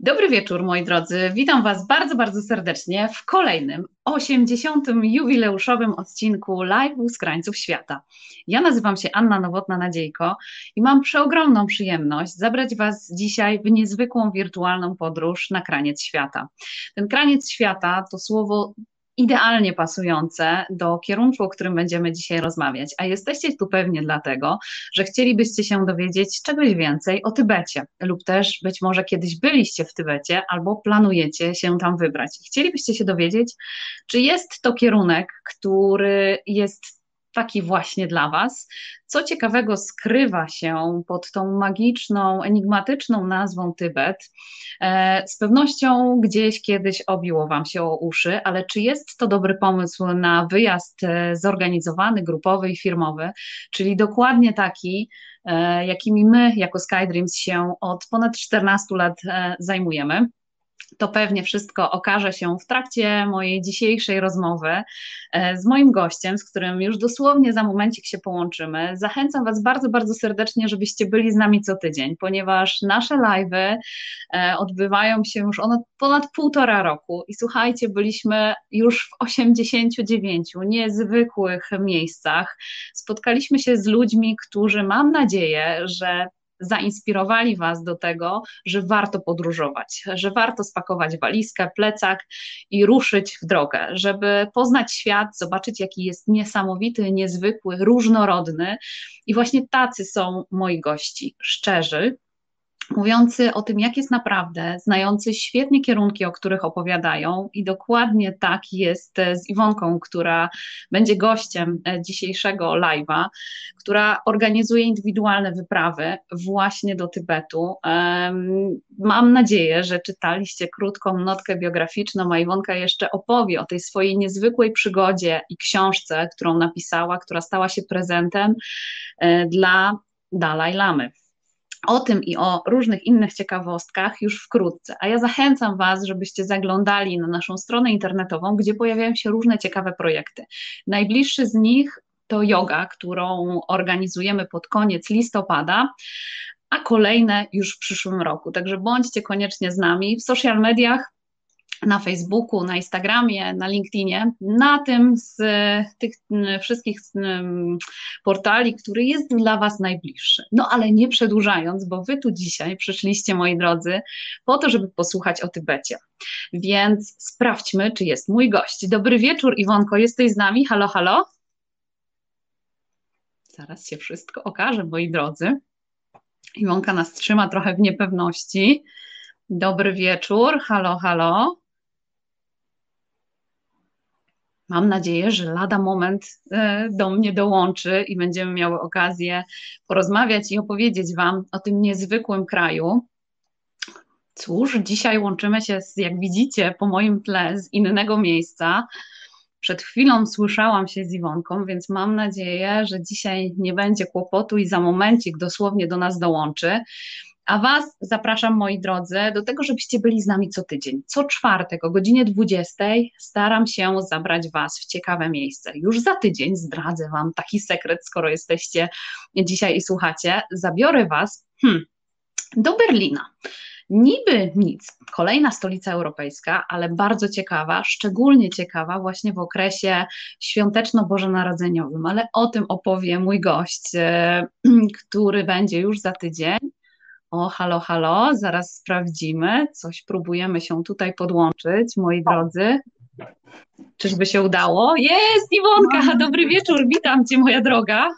Dobry wieczór, moi drodzy. Witam Was bardzo, bardzo serdecznie w kolejnym 80. jubileuszowym odcinku Live z krańców świata. Ja nazywam się Anna Nowotna-Nadziejko i mam przeogromną przyjemność zabrać Was dzisiaj w niezwykłą wirtualną podróż na kraniec świata. Ten kraniec świata to słowo idealnie pasujące do kierunku, o którym będziemy dzisiaj rozmawiać. A jesteście tu pewnie dlatego, że chcielibyście się dowiedzieć czegoś więcej o Tybecie, lub też być może kiedyś byliście w Tybecie albo planujecie się tam wybrać. Chcielibyście się dowiedzieć, czy jest to kierunek, który jest taki właśnie dla Was. Co ciekawego skrywa się pod tą magiczną, enigmatyczną nazwą Tybet? E, z pewnością gdzieś kiedyś obiło Wam się o uszy, ale czy jest to dobry pomysł na wyjazd e, zorganizowany, grupowy i firmowy, czyli dokładnie taki, e, jakimi my jako SkyDreams się od ponad 14 lat zajmujemy? To pewnie wszystko okaże się w trakcie mojej dzisiejszej rozmowy e, z moim gościem, z którym już dosłownie za momencik się połączymy. Zachęcam Was bardzo, bardzo serdecznie, żebyście byli z nami co tydzień, ponieważ nasze live'y e, odbywają się już ponad półtora roku i słuchajcie, byliśmy już w 89 niezwykłych miejscach. Spotkaliśmy się z ludźmi, którzy mam nadzieję, że zainspirowali Was do tego, że warto podróżować, że warto spakować walizkę, plecak i ruszyć w drogę, żeby poznać świat, zobaczyć, jaki jest niesamowity, niezwykły, różnorodny. I właśnie tacy są moi gości, szczerzy, mówiący o tym, jak jest naprawdę, znający świetnie kierunki, o których opowiadają, i dokładnie tak jest z Iwonką, która będzie gościem e, dzisiejszego live'a, która organizuje indywidualne wyprawy właśnie do Tybetu. Mam nadzieję, że czytaliście krótką notkę biograficzną, a Iwonka jeszcze opowie o tej swojej niezwykłej przygodzie i książce, którą napisała, która stała się prezentem e, dla Dalaj Lamy. O tym i o różnych innych ciekawostkach już wkrótce. A ja zachęcam Was, żebyście zaglądali na naszą stronę internetową, gdzie pojawiają się różne ciekawe projekty. Najbliższy z nich to yoga, którą organizujemy pod koniec listopada, a kolejne już w przyszłym roku. Także bądźcie koniecznie z nami. W social mediach na Facebooku, na Instagramie, na LinkedInie, na tym z tych wszystkich portali, który jest dla Was najbliższy. No ale nie przedłużając, bo Wy tu dzisiaj przyszliście, moi drodzy, po to, żeby posłuchać o Tybecie. Więc sprawdźmy, czy jest mój gość. Dobry wieczór, Iwonko, jesteś z nami? Halo, halo? Zaraz się wszystko okaże, moi drodzy. Iwonka nas trzyma trochę w niepewności. Dobry wieczór, halo, halo. Mam nadzieję, że lada moment e, do mnie dołączy i będziemy miały okazję porozmawiać i opowiedzieć Wam o tym niezwykłym kraju. Cóż, dzisiaj łączymy się, z, jak widzicie, po moim tle z innego miejsca. Przed chwilą słyszałam się z Iwonką, więc mam nadzieję, że dzisiaj nie będzie kłopotu i za momencik dosłownie do nas dołączy. A Was zapraszam, moi drodzy, do tego, żebyście byli z nami co tydzień. Co czwartek o godzinie 20 staram się zabrać Was w ciekawe miejsce. Już za tydzień zdradzę Wam taki sekret, skoro jesteście dzisiaj i słuchacie. Zabiorę Was hmm, do Berlina. Niby nic, kolejna stolica europejska, ale bardzo ciekawa, szczególnie ciekawa właśnie w okresie świąteczno-bożonarodzeniowym, ale o tym opowie mój gość, e, który będzie już za tydzień. O, halo, halo, zaraz sprawdzimy. Coś próbujemy się tutaj podłączyć, moi drodzy. Czyżby się udało? Jest, Iwonka, dobry wieczór, witam Cię, moja droga.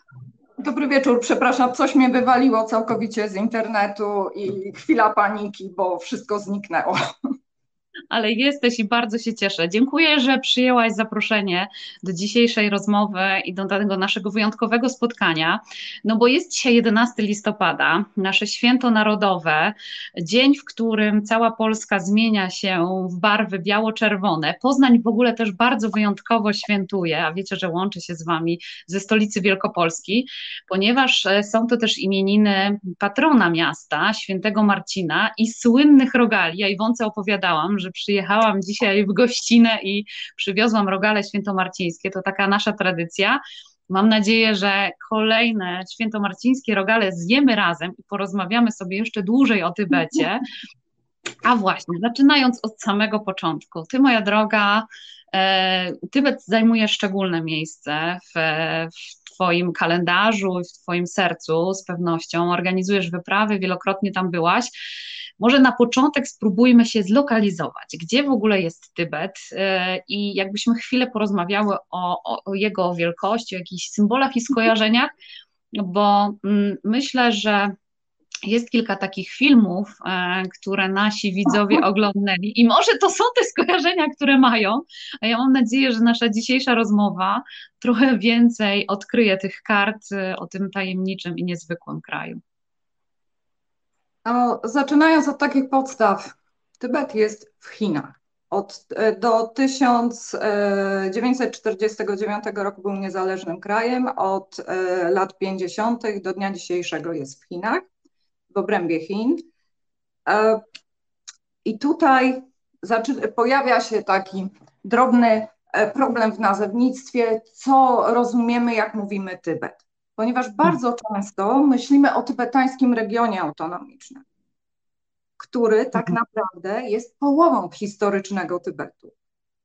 Dobry wieczór, przepraszam, coś mnie wywaliło całkowicie z internetu i chwila paniki, bo wszystko zniknęło ale jesteś i bardzo się cieszę. Dziękuję, że przyjęłaś zaproszenie do dzisiejszej rozmowy i do tego naszego wyjątkowego spotkania, no bo jest dzisiaj 11 listopada, nasze święto narodowe, dzień, w którym cała Polska zmienia się w barwy biało-czerwone. Poznań w ogóle też bardzo wyjątkowo świętuje, a wiecie, że łączy się z Wami ze stolicy Wielkopolski, ponieważ e, są to też imieniny patrona miasta, świętego Marcina i słynnych rogali. Ja Iwonce opowiadałam, że przyjechałam dzisiaj w gościnę i przywiozłam rogale świętomarcińskie. To taka nasza tradycja. Mam nadzieję, że kolejne świętomarcińskie rogale zjemy razem i porozmawiamy sobie jeszcze dłużej o Tybecie. A właśnie, zaczynając od samego początku. Ty, moja droga, e, Tybet zajmuje szczególne miejsce w, w Twoim kalendarzu i w Twoim sercu z pewnością. Organizujesz wyprawy, wielokrotnie tam byłaś. Może na początek spróbujmy się zlokalizować, gdzie w ogóle jest Tybet e, i jakbyśmy chwilę porozmawiały o, o, o jego wielkości, o jakichś symbolach i skojarzeniach, bo mm, myślę, że jest kilka takich filmów, e, które nasi widzowie oglądnęli i może to są te skojarzenia, które mają, a ja mam nadzieję, że nasza dzisiejsza rozmowa trochę więcej odkryje tych kart e, o tym tajemniczym i niezwykłym kraju. No, zaczynając od takich podstaw, Tybet jest w Chinach. Od, e, do 1949 roku był niezależnym krajem, od lat 50. do dnia dzisiejszego jest w Chinach w obrębie Chin. E, I tutaj pojawia się taki drobny e, problem w nazewnictwie, co rozumiemy, jak mówimy Tybet. Ponieważ bardzo często myślimy o tybetańskim regionie autonomicznym, który tak mhm. naprawdę jest połową historycznego Tybetu.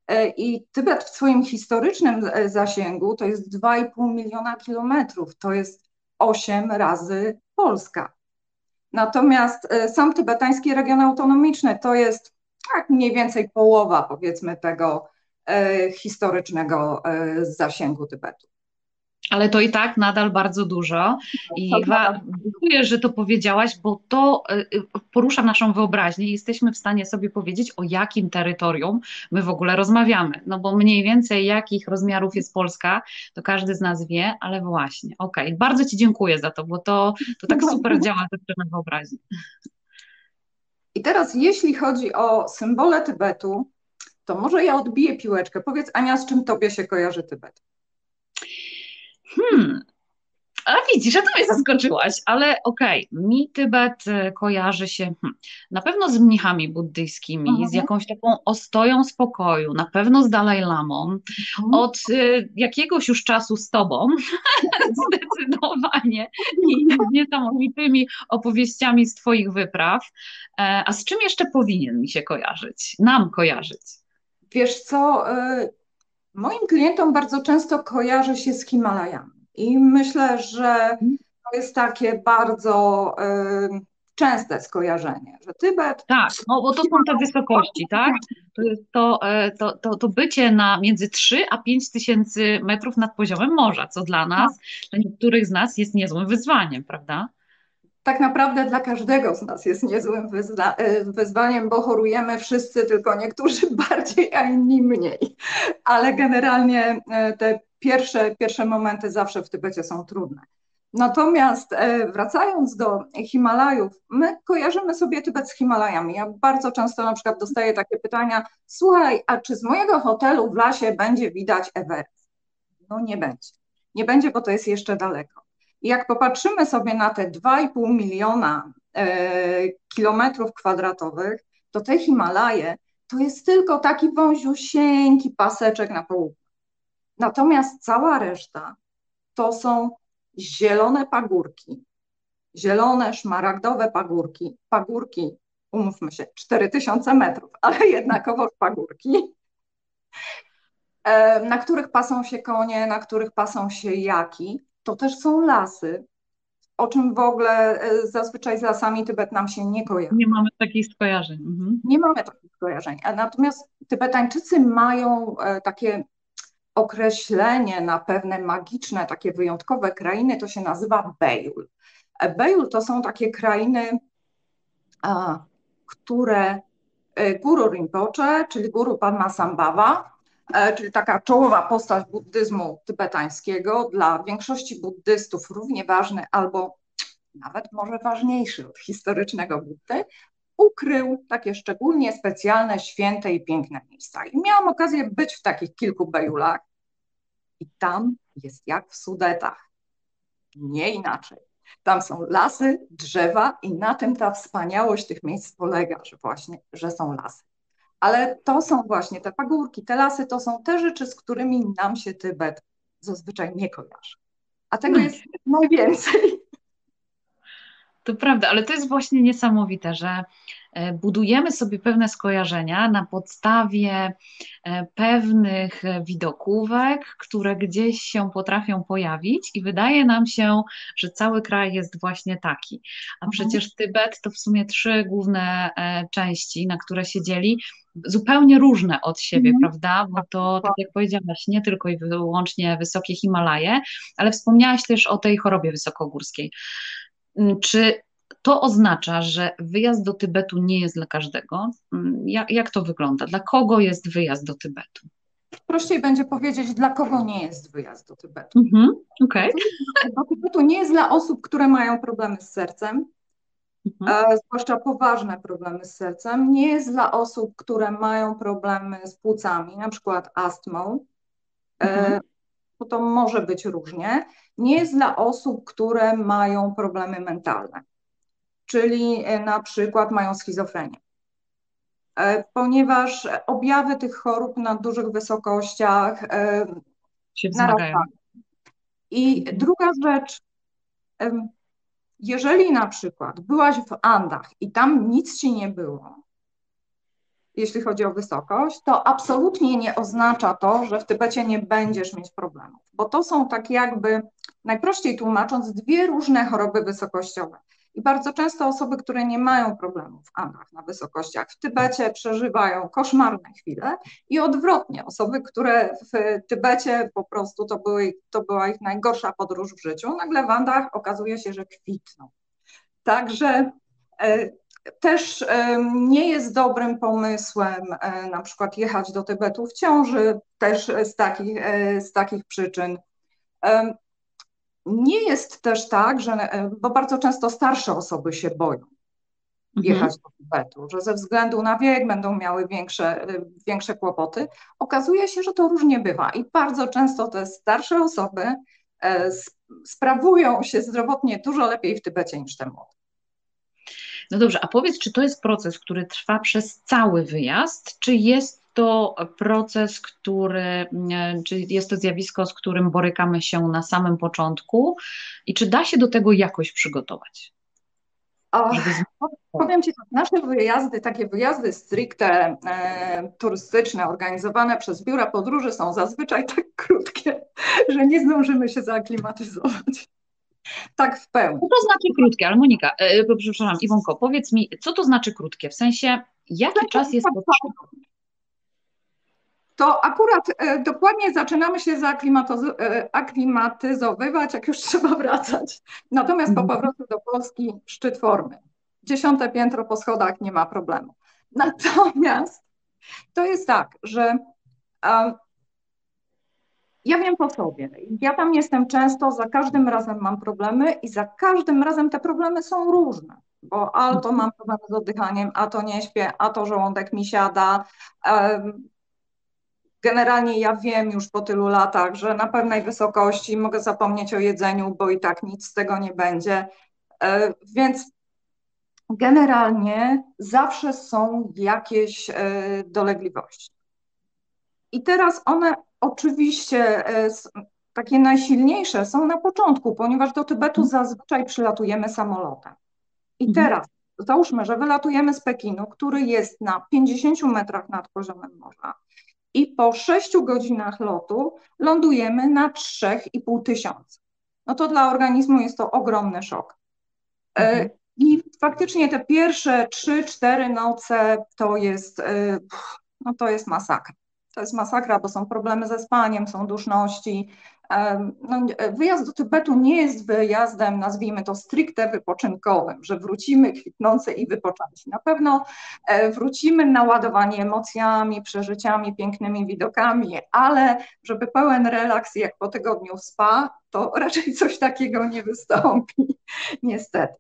E, I Tybet w swoim historycznym zasięgu to jest 2,5 miliona kilometrów, to jest 8 razy Polska. Natomiast e, sam tybetański region autonomiczny to jest tak mniej więcej połowa powiedzmy tego e, historycznego e, zasięgu Tybetu ale to i tak nadal bardzo dużo. I dziękuję, że to powiedziałaś, bo to y, y, porusza naszą wyobraźnię i jesteśmy w stanie sobie powiedzieć, o jakim terytorium my w ogóle rozmawiamy. No bo mniej więcej jakich rozmiarów jest Polska, to każdy z nas wie, ale właśnie, okej. Okay. Bardzo Ci dziękuję za to, bo to, to tak super działa na wyobraźnię. I teraz, jeśli chodzi o symbole Tybetu, to może ja odbiję piłeczkę. Powiedz, Ania, z czym Tobie się kojarzy Tybet? Hmm. A widzisz, że to mnie zaskoczyłaś, ale okej, okay. mi Tybet y, kojarzy się hmm, na pewno z mnichami buddyjskimi, mhm. z jakąś taką ostoją spokoju, na pewno z Dalaj Lamą, mhm. od y, jakiegoś już czasu z tobą, zdecydowanie, i niesamowitymi opowieściami z twoich wypraw. E, a z czym jeszcze powinien mi się kojarzyć, nam kojarzyć? Wiesz co, y Moim klientom bardzo często kojarzy się z Himalajami i myślę, że to jest takie bardzo y, częste skojarzenie, że Tybet... Tak, no bo to są te wysokości, tak? To jest to, e, to, to, to bycie na między 3 a 5 tysięcy metrów nad poziomem morza, co dla nas, dla niektórych z nas jest niezłym wyzwaniem, prawda? Tak naprawdę dla każdego z nas jest niezłym e, wyzwaniem, bo chorujemy wszyscy, tylko niektórzy bardziej, a inni mniej. Ale generalnie e, te pierwsze, pierwsze momenty zawsze w Tybecie są trudne. Natomiast e, wracając do Himalajów, my kojarzymy sobie Tybet z Himalajami. Ja bardzo często na przykład dostaję takie pytania: Słuchaj, a czy z mojego hotelu w lasie będzie widać Everest? No nie będzie. Nie będzie, bo to jest jeszcze daleko. I jak popatrzymy sobie na te 2,5 miliona e, kilometrów kwadratowych, to te Himalaje to jest tylko taki wąziusieńki paseczek na południe. Natomiast cała reszta to są zielone pagórki, zielone, szmaragdowe pagórki, pagórki, umówmy się, 4000 metrów, ale jednakowo pagórki, e, na których pasą się konie, na których pasą się jaki, to też są lasy, o czym w ogóle e, zazwyczaj z lasami Tybet nam się nie kojarzy. Nie mamy takich skojarzeń. Mhm. Nie mamy takich skojarzeń. Natomiast Tybetańczycy mają e, takie określenie na pewne magiczne, takie wyjątkowe krainy, to się nazywa Bejul. E, Bejul to są takie krainy, które Guru Rinpoche, czyli Guru Padmasambhava, E, czyli taka czołowa postać buddyzmu tybetańskiego, dla większości buddystów równie ważny albo nawet może ważniejszy od historycznego Buddy, ukrył takie szczególnie specjalne, święte i piękne miejsca. I miałam okazję być w takich kilku bejulach i tam jest jak w Sudetach. Nie inaczej. Tam są lasy, drzewa i na tym ta wspaniałość tych miejsc polega, że właśnie, że są lasy. Ale to są właśnie te pagórki, te lasy, to są te rzeczy, z którymi nam się Tybet zazwyczaj nie kojarzy. A tego no. jest najwięcej. To prawda, ale to jest właśnie niesamowite, że e, budujemy sobie pewne skojarzenia na podstawie e, pewnych widokówek, które gdzieś się potrafią pojawić, i wydaje nam się, że cały kraj jest właśnie taki. A mhm. przecież Tybet to w sumie trzy główne e, części, na które się dzieli, zupełnie różne od siebie, mm. prawda? Bo to, tak jak powiedziałaś, nie tylko i wyłącznie wysokie Himalaje, ale wspomniałaś też o tej chorobie wysokogórskiej. Mm, czy to oznacza, że wyjazd do Tybetu nie jest dla każdego? Mm, jak, jak to wygląda? Dla kogo jest wyjazd do Tybetu? Prościej będzie powiedzieć, dla kogo nie jest wyjazd do Tybetu. Mm-hmm, okay. Do Tybetu nie jest dla osób, które mają problemy z sercem, mhm. E, zwłaszcza poważne problemy z sercem. Nie jest dla osób, które mają problemy z płucami, na przykład astmą, e, mhm. bo to może być różnie. Nie jest dla osób, które mają problemy mentalne, czyli e, na przykład mają schizofrenię. Ponieważ objawy tych chorób na dużych wysokościach się wzmagają. I druga rzecz, jeżeli na przykład byłaś w Andach i tam nic ci nie było, jeśli chodzi o wysokość, to absolutnie nie oznacza to, że w Tybecie nie będziesz mieć problemów, bo to są tak jakby, najprościej tłumacząc, dwie różne choroby wysokościowe. I bardzo często osoby, które nie mają problemów w Andach na wysokościach w Tybecie przeżywają koszmarne chwile i odwrotnie, osoby, które w Tybecie po prostu to, były, to była ich najgorsza podróż w życiu, nagle w Andach okazuje się, że kwitną. Także e, też e, nie jest dobrym pomysłem e, na przykład jechać do Tybetu w ciąży, też z takich, z takich przyczyn. Nie jest też tak, że, e, bo bardzo często starsze osoby się boją mhm. jechać do Tybetu, że ze względu na wiek będą miały większe, e, większe kłopoty. Okazuje się, że to różnie bywa i bardzo często te starsze osoby e, sprawują się zdrowotnie dużo lepiej w Tybecie niż te młode. No dobrze, a powiedz, czy to jest proces, który trwa przez cały wyjazd, czy jest to proces, który, mm, czy jest to zjawisko, z którym borykamy się na samym początku i czy da się do tego jakoś przygotować? O, powiem Ci tak, nasze wyjazdy, takie wyjazdy stricte e, turystyczne, organizowane przez biura podróży są zazwyczaj tak krótkie, że nie zdążymy się zaaklimatyzować. Tak w pełni. Co to znaczy krótkie? Ale Monika, e, przepraszam, Iwonko, powiedz mi, co to znaczy krótkie? W sensie, jaki znaczy, czas jest potrzebny? To akurat e, dokładnie zaczynamy się e, jak już trzeba wracać. Natomiast po mhm. powrocie do Polski szczyt formy. Dziesiąte piętro po schodach nie ma problemu. Natomiast to jest tak, że um, ja wiem po sobie. Ja tam jestem często, za każdym razem mam problemy i za każdym razem te problemy są różne. Bo albo mam problemy z oddychaniem, a to nie śpię, a to żołądek mi siada. Generalnie ja wiem już po tylu latach, że na pewnej wysokości mogę zapomnieć o jedzeniu, bo i tak nic z tego nie będzie. E, więc generalnie zawsze są jakieś e, dolegliwości. I teraz one oczywiście e, takie najsilniejsze są na początku, ponieważ do Tybetu zazwyczaj przylatujemy samolotem. I mhm. teraz załóżmy, że wylatujemy z Pekinu, który jest na 50 metrach nad poziomem morza i po 6 godzinach lotu lądujemy na 3,5 tysiąca. No to dla organizmu jest to ogromny szok. E, mhm. I faktycznie te pierwsze 3-4 noce to jest, e, no to jest masakra. To jest masakra, bo są problemy ze spaniem, są duszności, no, wyjazd do Tybetu nie jest wyjazdem, nazwijmy to stricte wypoczynkowym, że wrócimy kwitnące i wypoczęci. Na pewno e, wrócimy naładowani emocjami, przeżyciami, pięknymi widokami, ale żeby pełen relaks jak po tygodniu w spa, to raczej coś takiego nie wystąpi, niestety.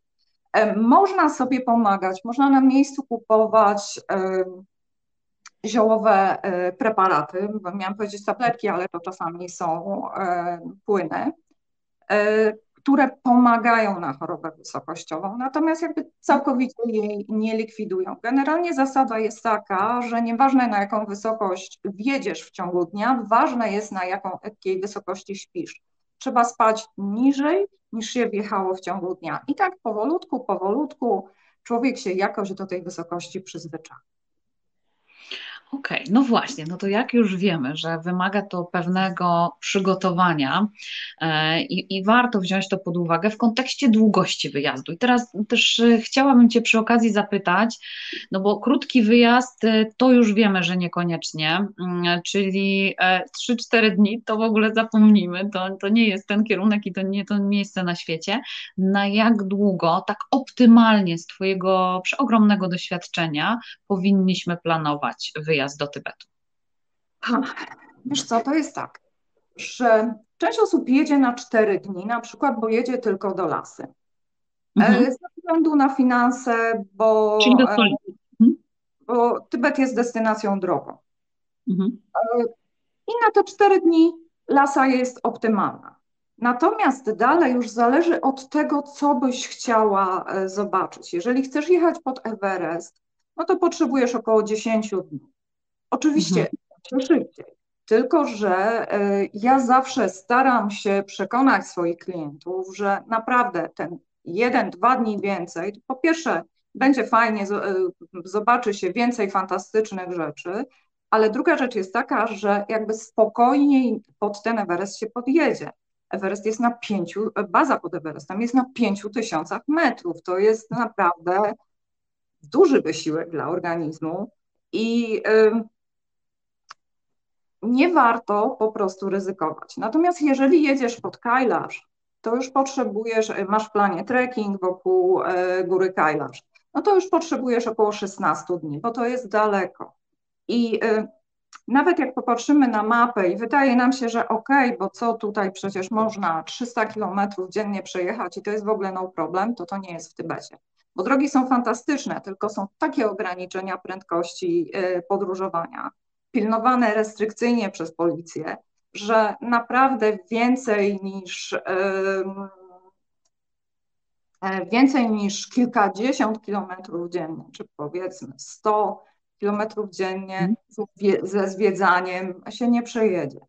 Można sobie pomagać, można na miejscu kupować ziołowe e, preparaty, bo miałam powiedzieć tabletki, ale to czasami są e, płyny, e, które pomagają na chorobę wysokościową, natomiast jakby całkowicie jej nie likwidują. Generalnie zasada jest taka, że nieważne na jaką wysokość wjedziesz w ciągu dnia, ważne jest na jaką, jakiej wysokości śpisz. trzeba spać niżej niż się wjechało w ciągu dnia. I tak powolutku, powolutku człowiek się jakoś do tej wysokości przyzwyczai. Okej, okay, no właśnie, no to jak już wiemy, że wymaga to pewnego przygotowania e, i, i, warto wziąć to pod uwagę w kontekście długości wyjazdu. I teraz też e, chciałabym Cię przy okazji zapytać, no bo krótki wyjazd e, to już wiemy, że niekoniecznie, mm, czyli 3-4 dni to w ogóle zapomnijmy, to, to nie jest ten kierunek i to nie to miejsce na świecie. Na jak długo, tak optymalnie z Twojego przeogromnego doświadczenia powinniśmy planować wyjazd? Wyjazd do Tybetu? Ha, wiesz co, to jest tak, że część osób jedzie na cztery dni, na przykład, bo jedzie tylko do lasy. E, mhm. Ze względu na finanse, bo, Czyli do e, mhm. bo Tybet jest destynacją drogą. Mhm. E, I na te cztery dni lasa jest optymalna. Natomiast dalej już zależy od tego, co byś chciała zobaczyć. Jeżeli chcesz jechać pod Everest, no to potrzebujesz około 10 dni. Oczywiście mhm. szybciej. Tylko, że e, ja zawsze staram się przekonać swoich klientów, że naprawdę ten jeden, dwa dni więcej, po pierwsze, będzie fajnie, e, zobaczy się więcej fantastycznych rzeczy, ale druga rzecz jest taka, że jakby spokojniej pod ten Everest się podjedzie. Everest jest na pięciu, baza pod Everestem jest na pięciu tysiącach metrów. To jest naprawdę duży wysiłek dla organizmu i nie warto po prostu ryzykować. Natomiast jeżeli jedziesz pod Kailash, to już potrzebujesz, e, masz w planie trekking wokół e, góry Kailash, no to już potrzebujesz około 16 dni, bo to jest daleko. I e, nawet jak popatrzymy na mapę i wydaje nam się, że ok, bo co tutaj przecież można 300 kilometrów dziennie przejechać i to jest w ogóle no problem, to to nie jest w Tybecie. Bo drogi są fantastyczne, tylko są takie ograniczenia prędkości podróżowania, pilnowane restrykcyjnie przez policję, że naprawdę więcej niż e, więcej niż kilkadziesiąt kilometrów dziennie, czy powiedzmy 100 kilometrów dziennie mhm. ze zwiedzaniem się nie przejedzie.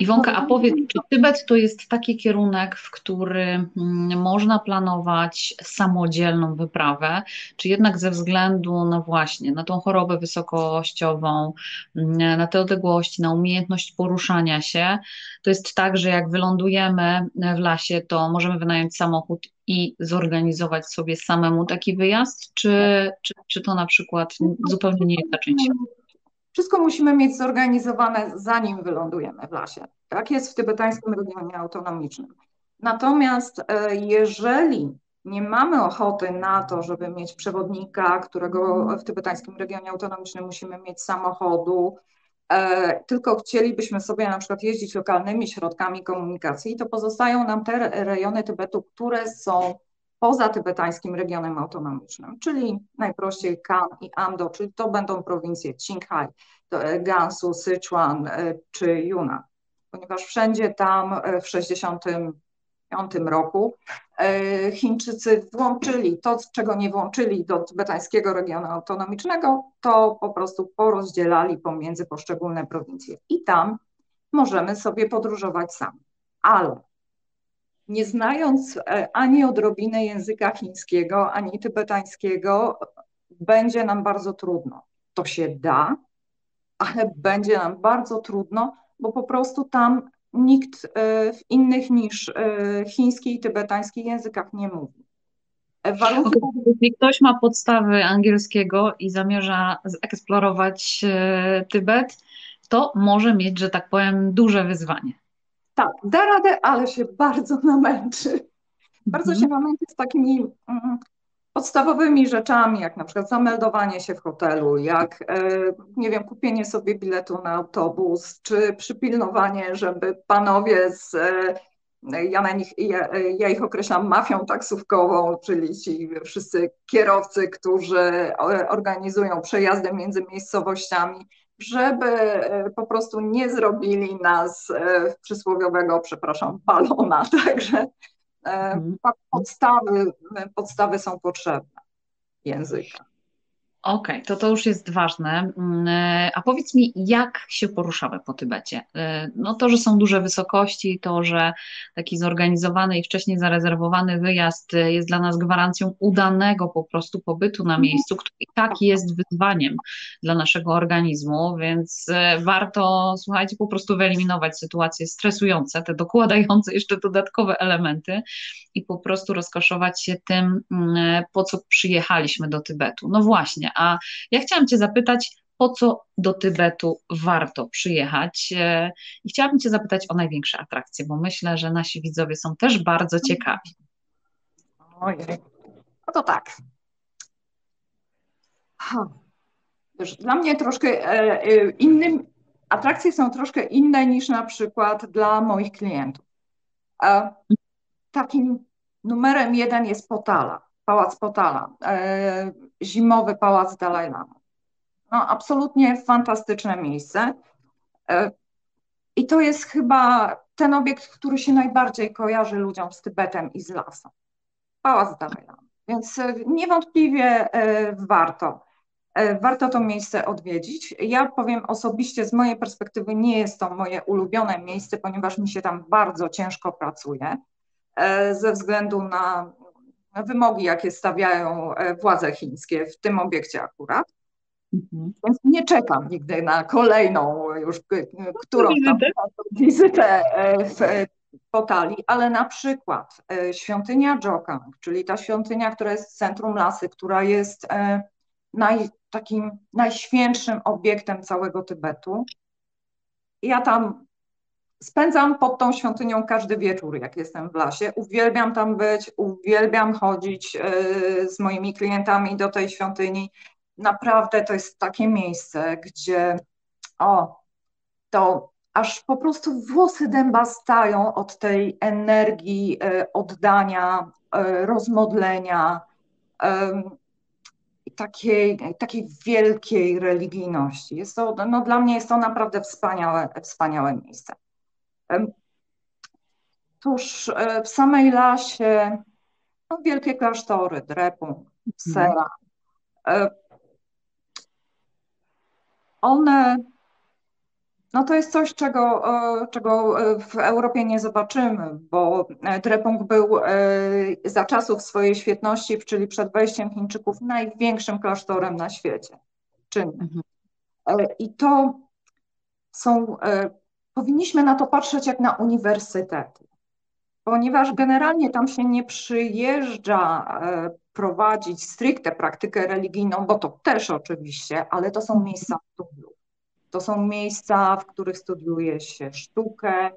Iwonka, a powiedz, czy Tybet to jest taki kierunek, w który mm, można planować samodzielną wyprawę, czy jednak ze względu na właśnie, na tą chorobę wysokościową, mm, na te odległości, na umiejętność poruszania się, to jest tak, że jak wylądujemy w lasie, to możemy wynająć samochód i zorganizować sobie samemu taki wyjazd, czy, czy, czy to na przykład zupełnie nie jest część? Wszystko musimy mieć zorganizowane, zanim wylądujemy w lasie. Tak jest w tybetańskim regionie autonomicznym. Natomiast e, jeżeli nie mamy ochoty na to, żeby mieć przewodnika, którego w tybetańskim regionie autonomicznym musimy mieć samochodu, e, tylko chcielibyśmy sobie na przykład jeździć lokalnymi środkami komunikacji, to pozostają nam te rejony Tybetu, które są poza tybetańskim regionem autonomicznym, czyli najprościej Kan i Amdo, czyli to będą prowincje Qinghai, e, Gansu, Sichuan e, czy Yunnan, ponieważ wszędzie tam e, w 1965 roku Chińczycy włączyli to, czego nie włączyli do tybetańskiego regionu autonomicznego, to po prostu porozdzielali pomiędzy poszczególne prowincje. I tam możemy sobie podróżować sami. Ale nie znając e, ani odrobiny języka chińskiego, ani tybetańskiego, będzie nam bardzo trudno. To się da, ale będzie nam bardzo trudno, bo po prostu tam nikt e, w innych niż e, chiński i tybetański językach nie mówi. Warunki... Jeśli ktoś ma podstawy angielskiego i zamierza zeksplorować Tybet, to może mieć, że tak powiem, duże wyzwanie. Tak, da radę, ale się bardzo namęczy. Bardzo się mhm. namęczy z takimi mm, podstawowymi rzeczami, jak na przykład zameldowanie się w hotelu, jak, e, nie wiem, kupienie sobie biletu na autobus, czy przypilnowanie, żeby panowie z e, ja, na nich, ja, ja, ich określam mafią taksówkową, czyli ci wszyscy kierowcy, którzy organizują przejazdy między miejscowościami, żeby e, po prostu nie zrobili nas e, przysłowiowego, przepraszam, balona. Także e, mhm. podstawy, podstawy są potrzebne języka. Okej, okay, to to już jest ważne. Mm, e, a powiedz mi, jak się poruszamy po Tybecie? E, no to, że są duże wysokości, to, że taki zorganizowany i wcześniej zarezerwowany wyjazd jest dla nas gwarancją udanego po prostu pobytu na miejscu, który i tak jest wyzwaniem dla naszego organizmu, więc e, warto, słuchajcie, po prostu wyeliminować sytuacje stresujące, te dokładające jeszcze dodatkowe elementy i po prostu rozkoszować się tym, mm, po co przyjechaliśmy do Tybetu. No właśnie, a ja chciałam Cię zapytać, po co do Tybetu warto przyjechać? E, I chciałabym Cię zapytać o największe atrakcje, bo myślę, że nasi widzowie są też bardzo ciekawi. Ojej, no to tak. Dla mnie troszkę e, e, innym, atrakcje są troszkę inne niż na przykład dla moich klientów. Takim numerem jeden jest Potala. Pałac Potala, zimowy pałac Dalaj Lama. No, absolutnie fantastyczne miejsce. E, I to jest chyba ten obiekt, który się najbardziej kojarzy ludziom z Tybetem i z lasem. Pałac Dalaj Lama. Więc e, niewątpliwie warto. Warto to miejsce odwiedzić. Ja powiem osobiście, z mojej perspektywy, nie jest to moje ulubione miejsce, ponieważ mi się tam bardzo ciężko pracuje ze względu na wymogi, jakie stawiają e, władze chińskie w tym obiekcie akurat. Mhm. Więc nie czekam nigdy na kolejną już, którą tam wizytę e, w Potali, ale na przykład e, świątynia Jokang, czyli ta świątynia, która jest w centrum lasy, która jest naj, takim najświętszym obiektem całego Tybetu. Ja tam Spędzam pod tą świątynią każdy wieczór, jak jestem w lasie. Uwielbiam tam być, uwielbiam chodzić e, z moimi klientami do tej świątyni. Naprawdę to jest takie miejsce, gdzie o, to aż po prostu włosy dęba stają od tej energii e, oddania, e, rozmodlenia, takiej, takiej wielkiej religijności. Jest to, no dla mnie jest to naprawdę wspaniałe, wspaniałe miejsce. Tuż e, w samej lasie no, wielkie klasztory, Drepung, mhm. Sera. E, one, no to jest coś, czego, e, czego w Europie nie zobaczymy, bo Drepung był za czasów swojej świetności, czyli przed wejściem Chińczyków, największym klasztorem na świecie. Czynnym. Mhm. I to są powinniśmy na to patrzeć jak na uniwersytety, ponieważ generalnie tam się nie przyjeżdża e, prowadzić stricte praktykę religijną, bo to też oczywiście, ale to są miejsca studiów. To są miejsca, w których studiuje się sztukę,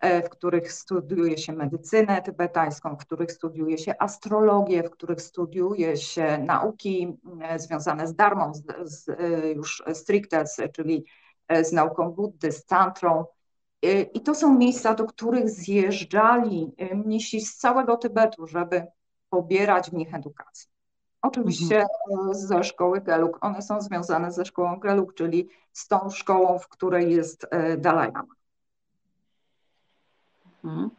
e, w których studiuje się medycynę tybetańską, w których studiuje się astrologię, w których studiuje się nauki e, związane z darmą, z, z, już stricte, czyli z nauką Buddy, z tantrą. I to są miejsca, do których zjeżdżali y, mnisi z całego Tybetu, żeby pobierać w nich edukację. Oczywiście mhm. ze szkoły Geluk. One są związane ze szkołą Geluk, czyli z tą szkołą, w której jest y, Dalai Lama. Mhm.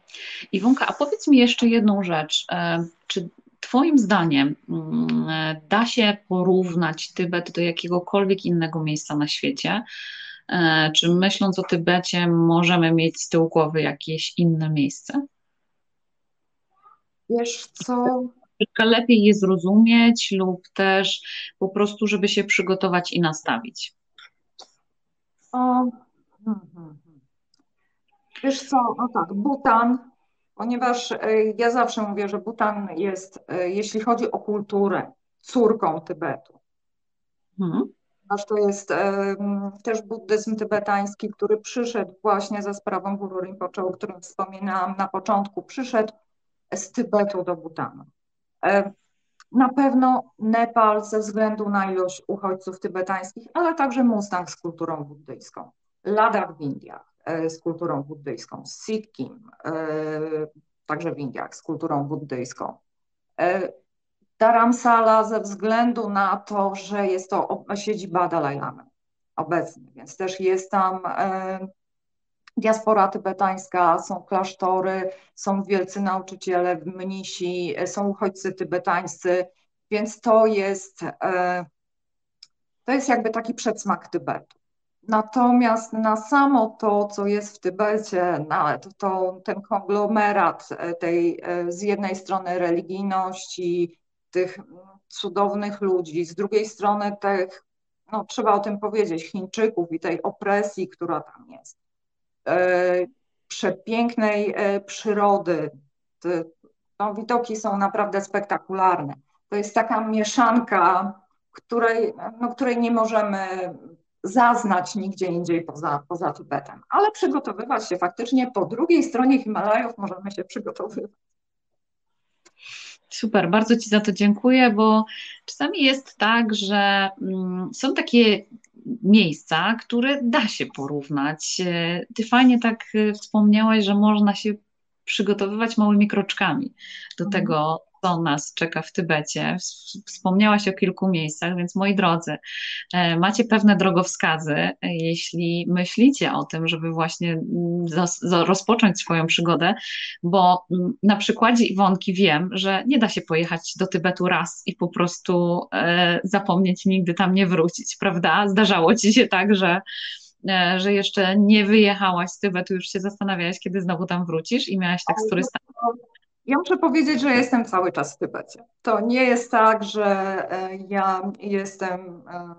Iwonka, a powiedz mi jeszcze jedną rzecz. E, czy Twoim zdaniem mm, e, da się porównać Tybet do jakiegokolwiek innego miejsca na świecie? E, czy myśląc o Tybecie możemy mieć z tyłu głowy jakieś inne miejsce? Wiesz co? Lepiej je zrozumieć lub też po prostu, żeby się przygotować i nastawić. O, hmm, hmm, hmm. Wiesz co, no tak, Butan, ponieważ e, ja zawsze mówię, że Butan jest, e, jeśli chodzi o kulturę, córką Tybetu. Hmm ponieważ to jest też buddyzm tybetański, który przyszedł właśnie za sprawą Guru Rinpoche, o którym wspominałam na początku, przyszedł z Tybetu do Butanu. Na pewno Nepal ze względu na ilość uchodźców tybetańskich, ale także Mustang z kulturą buddyjską, Ladakh w Indiach e, z kulturą buddyjską, Sikkim e, także w Indiach z kulturą buddyjską. E, Dharamsala ze względu na to, że jest to siedziba Dalai Lamy obecnie, więc też jest tam e, diaspora tybetańska, są klasztory, są wielcy nauczyciele, mnisi, są uchodźcy tybetańscy, więc to jest, e, to jest jakby taki przedsmak Tybetu. Natomiast na samo to, co jest w Tybecie, nawet to, ten konglomerat tej z jednej strony religijności, tych cudownych ludzi, z drugiej strony tych, no trzeba o tym powiedzieć, Chińczyków i tej opresji, która tam jest, e, przepięknej e, przyrody. No, widoki są naprawdę spektakularne. To jest taka mieszanka, której, no, której nie możemy zaznać nigdzie indziej poza, poza Tybetem. Ale przygotowywać się faktycznie po drugiej stronie Himalajów możemy się przygotowywać. Super, bardzo Ci za to dziękuję, bo czasami jest tak, że mm, są takie miejsca, które da się porównać. Ty fajnie tak e, wspomniałaś, że można się przygotowywać małymi kroczkami do mhm. tego, co nas czeka w Tybecie. Wspomniałaś o kilku miejscach, więc moi drodzy, e, macie pewne drogowskazy, e, jeśli myślicie o tym, żeby właśnie mm, rozpocząć swoją przygodę, bo mm, na przykładzie Iwonki wiem, że nie da się pojechać do Tybetu raz i po prostu e, zapomnieć nigdy tam nie wrócić, prawda? Zdarzało ci się tak, że że jeszcze nie wyjechałaś z Tybetu, już się zastanawiałaś, kiedy znowu tam wrócisz i miałaś tak z turystami. Ja muszę powiedzieć, że jestem cały czas w Tybecie. To nie jest tak, że e, ja jestem e,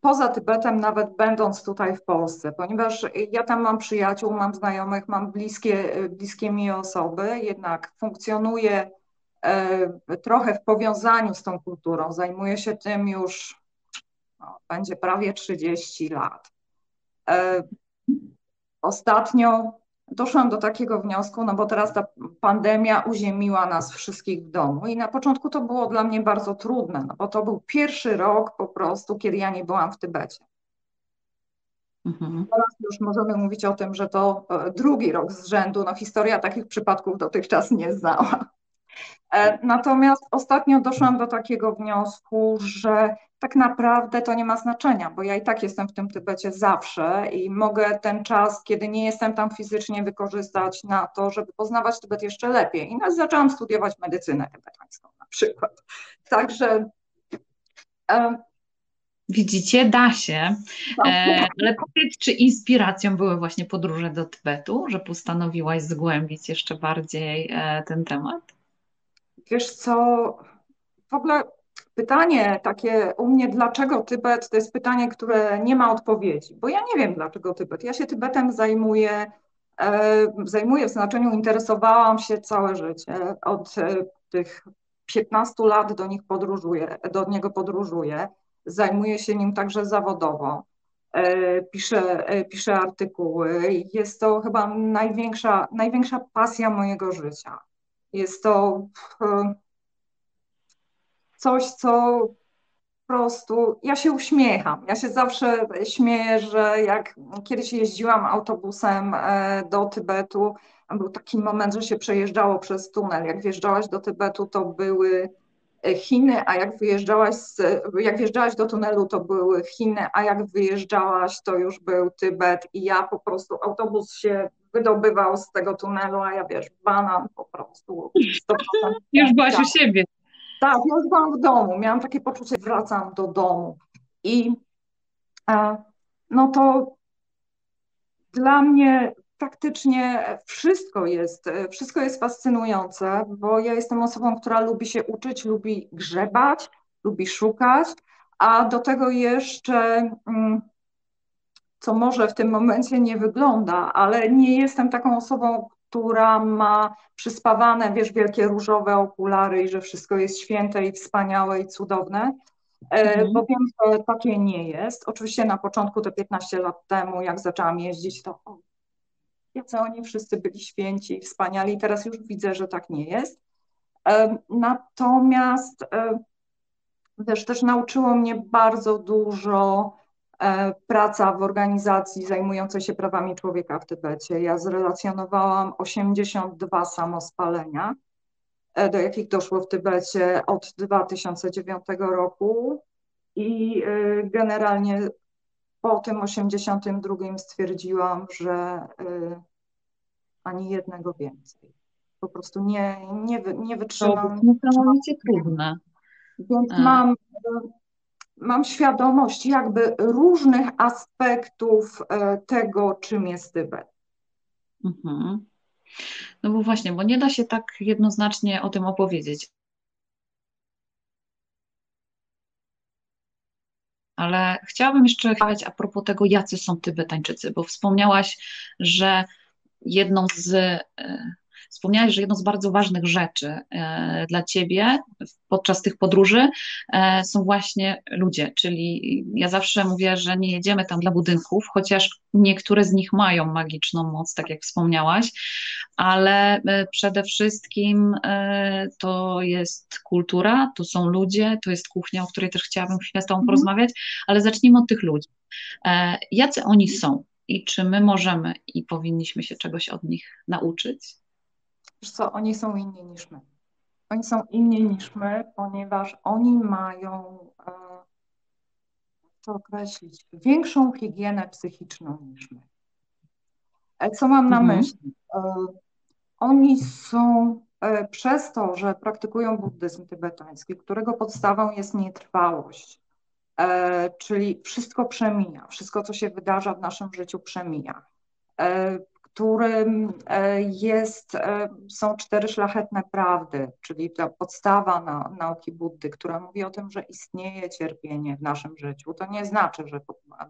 poza Tybetem, nawet będąc tutaj w Polsce, ponieważ ja tam mam przyjaciół, mam znajomych, mam bliskie, bliskie mi osoby, jednak funkcjonuję e, trochę w powiązaniu z tą kulturą. Zajmuję się tym już, no, będzie prawie 30 lat. Ostatnio doszłam do takiego wniosku, no bo teraz ta pandemia uziemiła nas wszystkich w domu i na początku to było dla mnie bardzo trudne, no bo to był pierwszy rok po prostu, kiedy ja nie byłam w Tybecie. Mhm. Teraz już możemy mówić o tym, że to e, drugi rok z rzędu, no historia takich przypadków dotychczas nie znała. E, natomiast ostatnio doszłam do takiego wniosku, że tak naprawdę to nie ma znaczenia, bo ja i tak jestem w tym Tybecie zawsze i mogę ten czas, kiedy nie jestem tam fizycznie, wykorzystać na to, żeby poznawać Tybet jeszcze lepiej. I zaczęłam studiować medycynę tybetańską na przykład. Także. E, Widzicie, da się. Tak. E, ale powiedz, czy inspiracją były właśnie podróże do Tybetu, że postanowiłaś zgłębić jeszcze bardziej e, ten temat? Wiesz co, w ogóle pytanie takie u mnie, dlaczego Tybet, to jest pytanie, które nie ma odpowiedzi, bo ja nie wiem, dlaczego Tybet. Ja się Tybetem zajmuję, e, zajmuję w znaczeniu, interesowałam się całe życie. Od e, tych 15 lat do, nich podróżuję, do niego podróżuję. Zajmuję się nim także zawodowo. E, piszę, piszę artykuły. Jest to chyba największa, największa pasja mojego życia. Jest to coś, co po prostu ja się uśmiecham. Ja się zawsze śmieję, że jak kiedyś jeździłam autobusem e, do Tybetu, był taki moment, że się przejeżdżało przez tunel. Jak wjeżdżałaś do Tybetu, to były e, Chiny, a jak wyjeżdżałaś, z, jak wjeżdżałaś do tunelu, to były Chiny, a jak wyjeżdżałaś, to już był Tybet i ja po prostu, autobus się wydobywał z tego tunelu, a ja wiesz, banan po prostu. Już byłaś u siebie. Tak, ja już byłam w domu, miałam takie poczucie, wracam do domu. I e, no to dla mnie faktycznie wszystko jest, wszystko jest fascynujące, bo ja jestem osobą, która lubi się uczyć, lubi grzebać, lubi szukać, a do tego jeszcze, mm, co może w tym momencie nie wygląda, ale nie jestem taką osobą, która ma przyspawane, wiesz, wielkie różowe okulary i że wszystko jest święte i wspaniałe i cudowne. Mm. Bo wiem, że takie nie jest. Oczywiście na początku, te 15 lat temu, jak zaczęłam jeździć, to o, jacy oni wszyscy byli święci, wspaniali. Teraz już widzę, że tak nie jest. E, natomiast też, też nauczyło mnie bardzo dużo E, praca w organizacji zajmującej się prawami człowieka w Tybecie. Ja zrelacjonowałam 82 samospalenia, e, do jakich doszło w Tybecie od 2009 roku i e, generalnie po tym 82 stwierdziłam, że ani jednego więcej. Po prostu nie, nie, nie wytrzymam. To niesamowicie trudne. Więc mam mam świadomość jakby różnych aspektów tego, czym jest Tybet. Mhm. No bo właśnie, bo nie da się tak jednoznacznie o tym opowiedzieć. Ale chciałabym jeszcze powiedzieć a propos tego, jacy są Tybetańczycy, bo wspomniałaś, że jedną z e, Wspomniałeś, że jedną z bardzo ważnych rzeczy e, dla Ciebie podczas tych podróży e, są właśnie ludzie, czyli ja zawsze mówię, że nie jedziemy tam dla budynków, chociaż niektóre z nich mają magiczną moc, tak jak wspomniałaś, ale e, przede wszystkim to jest kultura, to są ludzie, to jest kuchnia, o której też chciałabym chwilę z Tobą mhm. porozmawiać, ale zacznijmy od tych ludzi. Jacy oni są? I czy my możemy i powinniśmy się czegoś od nich nauczyć? Wiesz co, oni są inni niż my. Oni są inni niż my, ponieważ oni mają, e, co określić, większą higienę psychiczną niż my. E, co mam na mhm. myśli? E, oni są przez to, że praktykują buddyzm tybetański, którego podstawą jest nietrwałość, czyli wszystko przemija, wszystko, co się wydarza w naszym życiu, przemija którym e, jest, e, są cztery szlachetne prawdy, czyli ta podstawa na, nauki Buddy, która mówi o tym, że istnieje cierpienie w naszym życiu. To nie znaczy, że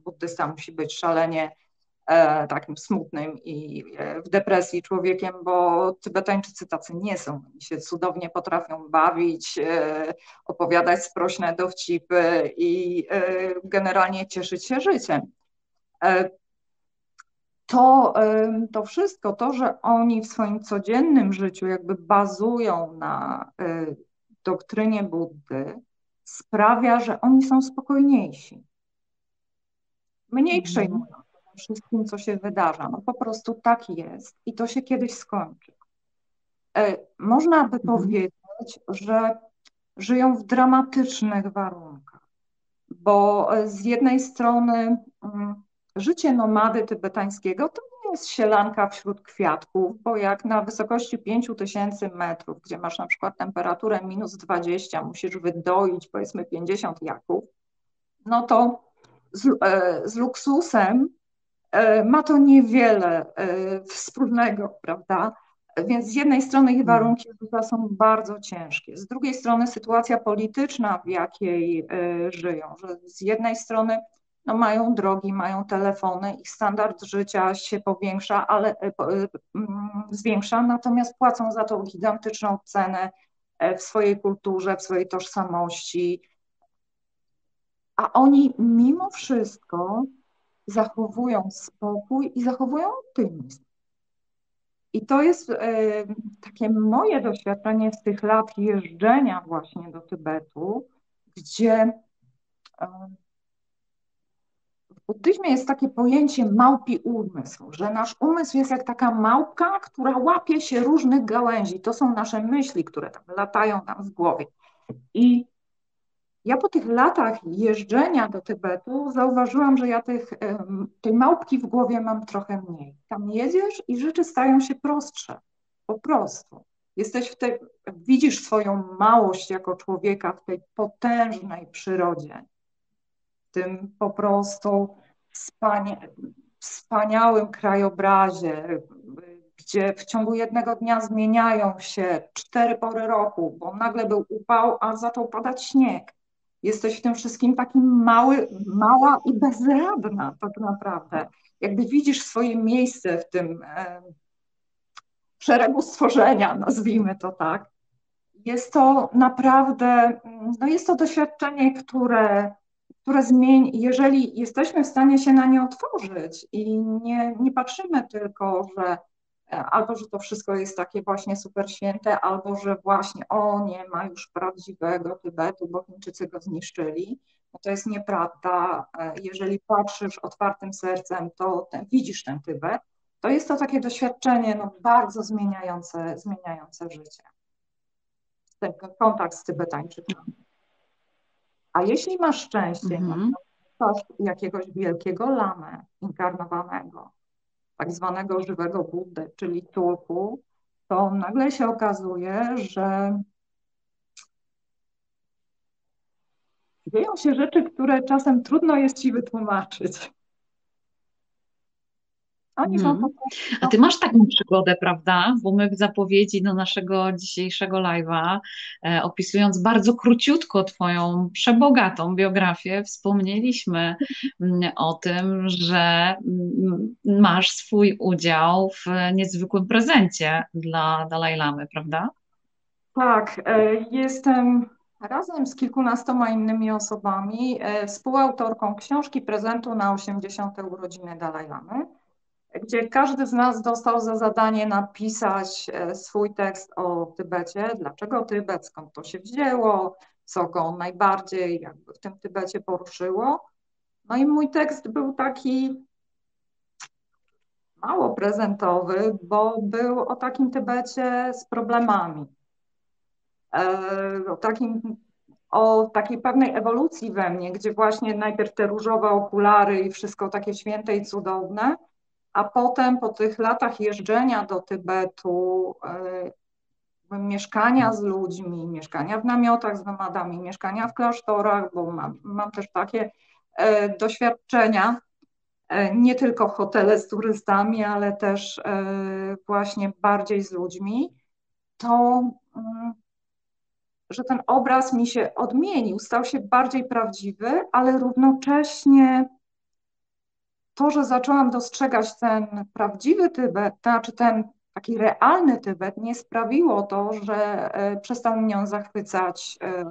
buddysta musi być szalenie e, takim smutnym i w depresji człowiekiem, bo Tybetańczycy tacy nie są. Oni się cudownie potrafią bawić, opowiadać sprośne dowcipy i generalnie cieszyć się życiem to, to wszystko, to, że oni w swoim codziennym życiu jakby bazują na y, doktrynie Buddy, sprawia, że oni są spokojniejsi. Mniej mhm. przejmują się wszystkim, co się wydarza. No po prostu tak jest i to się kiedyś skończy. E, można by mhm. powiedzieć, że żyją w dramatycznych warunkach, bo z jednej strony mm, Życie nomady tybetańskiego to nie jest sielanka wśród kwiatków, bo jak na wysokości 5000 metrów, gdzie masz na przykład temperaturę minus 20, musisz wydoić powiedzmy 50 jaków, no to z, e, z luksusem e, ma to niewiele e, wspólnego, prawda? Więc z jednej strony ich hmm. warunki życia są bardzo ciężkie, z drugiej strony sytuacja polityczna, w jakiej żyją, że z jednej strony no mają drogi, mają telefony, ich standard życia się powiększa, ale e, e, mm, zwiększa, natomiast płacą za to gigantyczną cenę e, w swojej kulturze, w swojej tożsamości. A oni mimo wszystko zachowują spokój i zachowują optymizm. I to jest takie moje doświadczenie z tych lat jeżdżenia właśnie do Tybetu, gdzie w buddyzmie jest takie pojęcie małpi umysł, że nasz umysł jest jak taka małpka, która łapie się różnych gałęzi. To są nasze myśli, które tam latają nam w głowie. I ja po tych latach jeżdżenia do Tybetu zauważyłam, że ja tych, tej małpki w głowie mam trochę mniej. Tam jedziesz i rzeczy stają się prostsze. Po prostu. Jesteś w tej, widzisz swoją małość jako człowieka w tej potężnej przyrodzie tym po prostu wspaniałym krajobrazie, gdzie w ciągu jednego dnia zmieniają się cztery pory roku, bo nagle był upał, a zaczął padać śnieg. Jesteś w tym wszystkim takim mały, mała i bezradna tak naprawdę. Jakby widzisz swoje miejsce w tym e, szeregu stworzenia, nazwijmy to tak. Jest to naprawdę, no jest to doświadczenie, które które zmieni, jeżeli jesteśmy w stanie się na nie otworzyć i nie, nie patrzymy tylko, że e, albo, że to wszystko jest takie właśnie super święte, albo, że właśnie o, nie ma już prawdziwego Tybetu, bo Chińczycy go zniszczyli, no to jest nieprawda. E, jeżeli patrzysz otwartym sercem, to ten, widzisz ten Tybet, to jest to takie doświadczenie no, bardzo zmieniające, zmieniające życie. Ten kontakt z Tybetańczykami. A jeśli masz szczęście, mhm. masz jakiegoś wielkiego lamę inkarnowanego, tak zwanego żywego Buddę, czyli tulku, to nagle się okazuje, że dzieją się rzeczy, które czasem trudno jest ci wytłumaczyć. Oni są po prostu... A ty masz taką przygodę, prawda? Bo my w zapowiedzi do naszego dzisiejszego live'a, e, opisując bardzo króciutko twoją przebogatą biografię, wspomnieliśmy mm, o tym, że mm, masz swój udział w niezwykłym prezencie dla Dalaj Lamy, prawda? Tak, e, jestem razem z kilkunastoma innymi osobami e, współautorką książki prezentu na 80. urodziny Dalaj Lamy gdzie każdy z nas dostał za zadanie napisać e, swój tekst o Tybecie, dlaczego Tybet, skąd to się wzięło, co go najbardziej jakby w tym Tybecie poruszyło. No i mój tekst był taki mało prezentowy, bo był o takim Tybecie z problemami. E, o, takim, o takiej pewnej ewolucji we mnie, gdzie właśnie najpierw te różowe okulary i wszystko takie święte i cudowne, a potem po tych latach jeżdżenia do Tybetu, y, mieszkania z ludźmi, mieszkania w namiotach z nomadami, mieszkania w klasztorach, bo mam, mam też takie y, doświadczenia, y, nie tylko hotele z turystami, ale też właśnie bardziej z ludźmi, to mm, że ten obraz mi się odmienił, stał się bardziej prawdziwy, ale równocześnie to, że zaczęłam dostrzegać ten prawdziwy Tybet, to znaczy ten taki realny Tybet, nie sprawiło to, że e, przestał mnie on zachwycać e,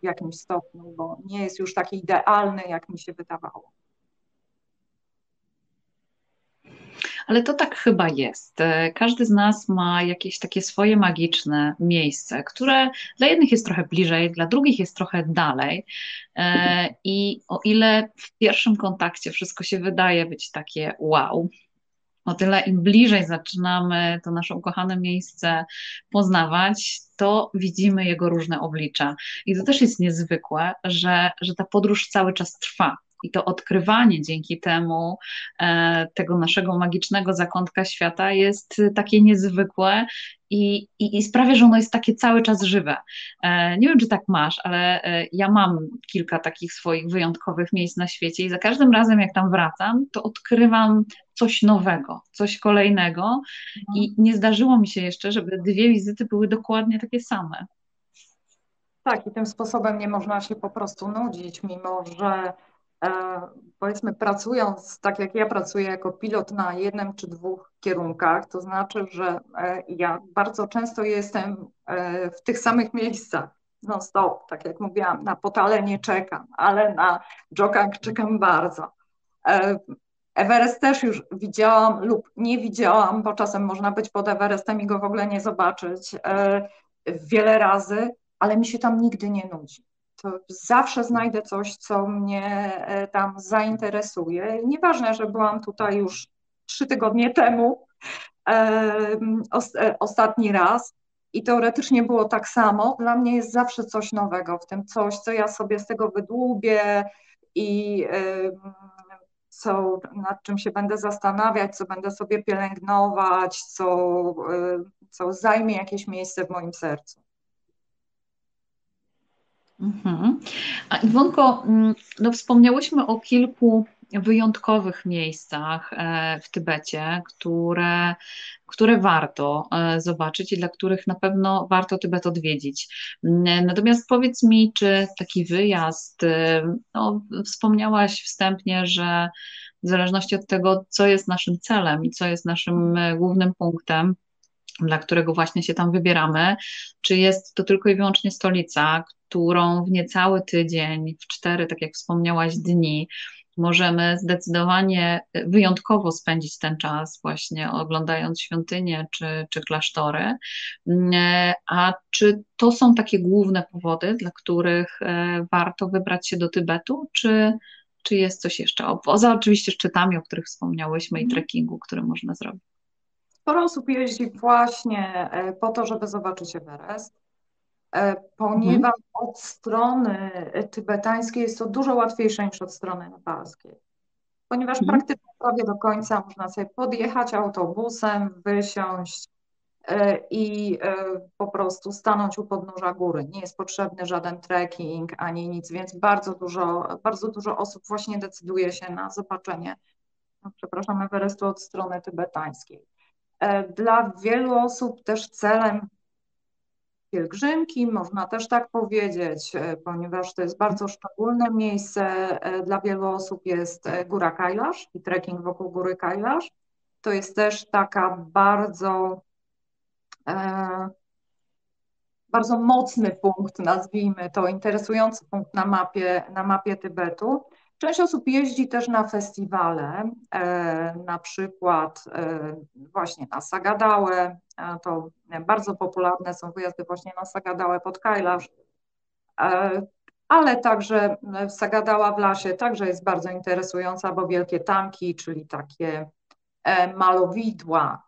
w jakimś stopniu, bo nie jest już taki idealny, jak mi się wydawało. Ale to tak chyba jest. E, każdy z nas ma jakieś takie swoje magiczne miejsce, które dla jednych jest trochę bliżej, dla drugich jest trochę dalej. E, I o ile w pierwszym kontakcie wszystko się wydaje być takie wow, o tyle im bliżej zaczynamy to nasze ukochane miejsce poznawać, to widzimy jego różne oblicza. I to też jest niezwykłe, że, że ta podróż cały czas trwa. I to odkrywanie dzięki temu e, tego naszego magicznego zakątka świata jest takie niezwykłe i, i, i, sprawia, że ono jest takie cały czas żywe. E, nie wiem, czy tak masz, ale e, ja mam kilka takich swoich wyjątkowych miejsc na świecie i za każdym razem, jak tam wracam, to odkrywam coś nowego, coś kolejnego i nie zdarzyło mi się jeszcze, żeby dwie wizyty były dokładnie takie same. Tak, i tym sposobem nie można się po prostu nudzić, mimo że powiedzmy pracując tak jak ja pracuję jako pilot na jednym czy dwóch kierunkach, to znaczy, że e, ja bardzo często jestem e, w tych samych miejscach non stop, tak jak mówiłam, na Potale nie czekam, ale na Jokang czekam bardzo. Everest też już widziałam lub nie widziałam, bo czasem można być pod Everestem i go w ogóle nie zobaczyć wiele razy, ale mi się tam nigdy nie nudzi to zawsze znajdę coś, co mnie e, tam zainteresuje. Nieważne, że byłam tutaj już trzy tygodnie temu, e, ostatni raz. I teoretycznie było tak samo. Dla mnie jest zawsze coś nowego w tym, coś, co ja sobie z tego wydłubię i co, nad czym się będę zastanawiać, co będę sobie pielęgnować, co, co zajmie jakieś miejsce w moim sercu. Mhm. A Iwonko, mm, no wspomniałyśmy o kilku wyjątkowych miejscach e, w Tybecie, które, które warto e, zobaczyć i dla których na pewno warto Tybet odwiedzić. Mm, natomiast powiedz mi, czy taki wyjazd, e, no, wspomniałaś wstępnie, że w zależności od tego, co jest naszym celem i co jest naszym głównym punktem, dla którego właśnie się tam wybieramy, czy jest to tylko i wyłącznie stolica, którą w niecały tydzień, w cztery, tak jak wspomniałaś, dni, możemy zdecydowanie wyjątkowo spędzić ten czas właśnie oglądając świątynie czy, czy klasztory. A czy to są takie główne powody, dla których e, warto wybrać się do Tybetu, czy, czy jest coś jeszcze? Poza oczywiście szczytami, o których wspomniałyśmy i mhm. trekkingu, który można zrobić. Sporo osób jeździ właśnie e, po to, żeby zobaczyć Everest, e, ponieważ mhm. od strony tybetańskiej jest to dużo łatwiejsze niż od strony nepalskiej. Ponieważ mhm. praktycznie prawie do końca można sobie podjechać autobusem, wysiąść, i po prostu stanąć u podnóża góry. Nie jest potrzebny żaden trekking ani nic, więc bardzo dużo, bardzo dużo osób właśnie decyduje się na zobaczenie, no, przepraszam, Everestu od strony tybetańskiej. Dla wielu osób też celem pielgrzymki, można też tak powiedzieć, e, ponieważ to jest bardzo szczególne miejsce e, dla wielu osób jest e, Góra Kailash i trekking wokół Góry Kailash. To jest też taka bardzo, bardzo mocny punkt, nazwijmy to, interesujący punkt na mapie, na mapie Tybetu. Część osób jeździ też na festiwale, e, na przykład e, właśnie na Sagadałę, to bardzo popularne są wyjazdy właśnie na Sagadałę pod Kailash, e, ale także Sagadała w lasie także jest bardzo interesująca, bo wielkie tanki, czyli takie malowidła,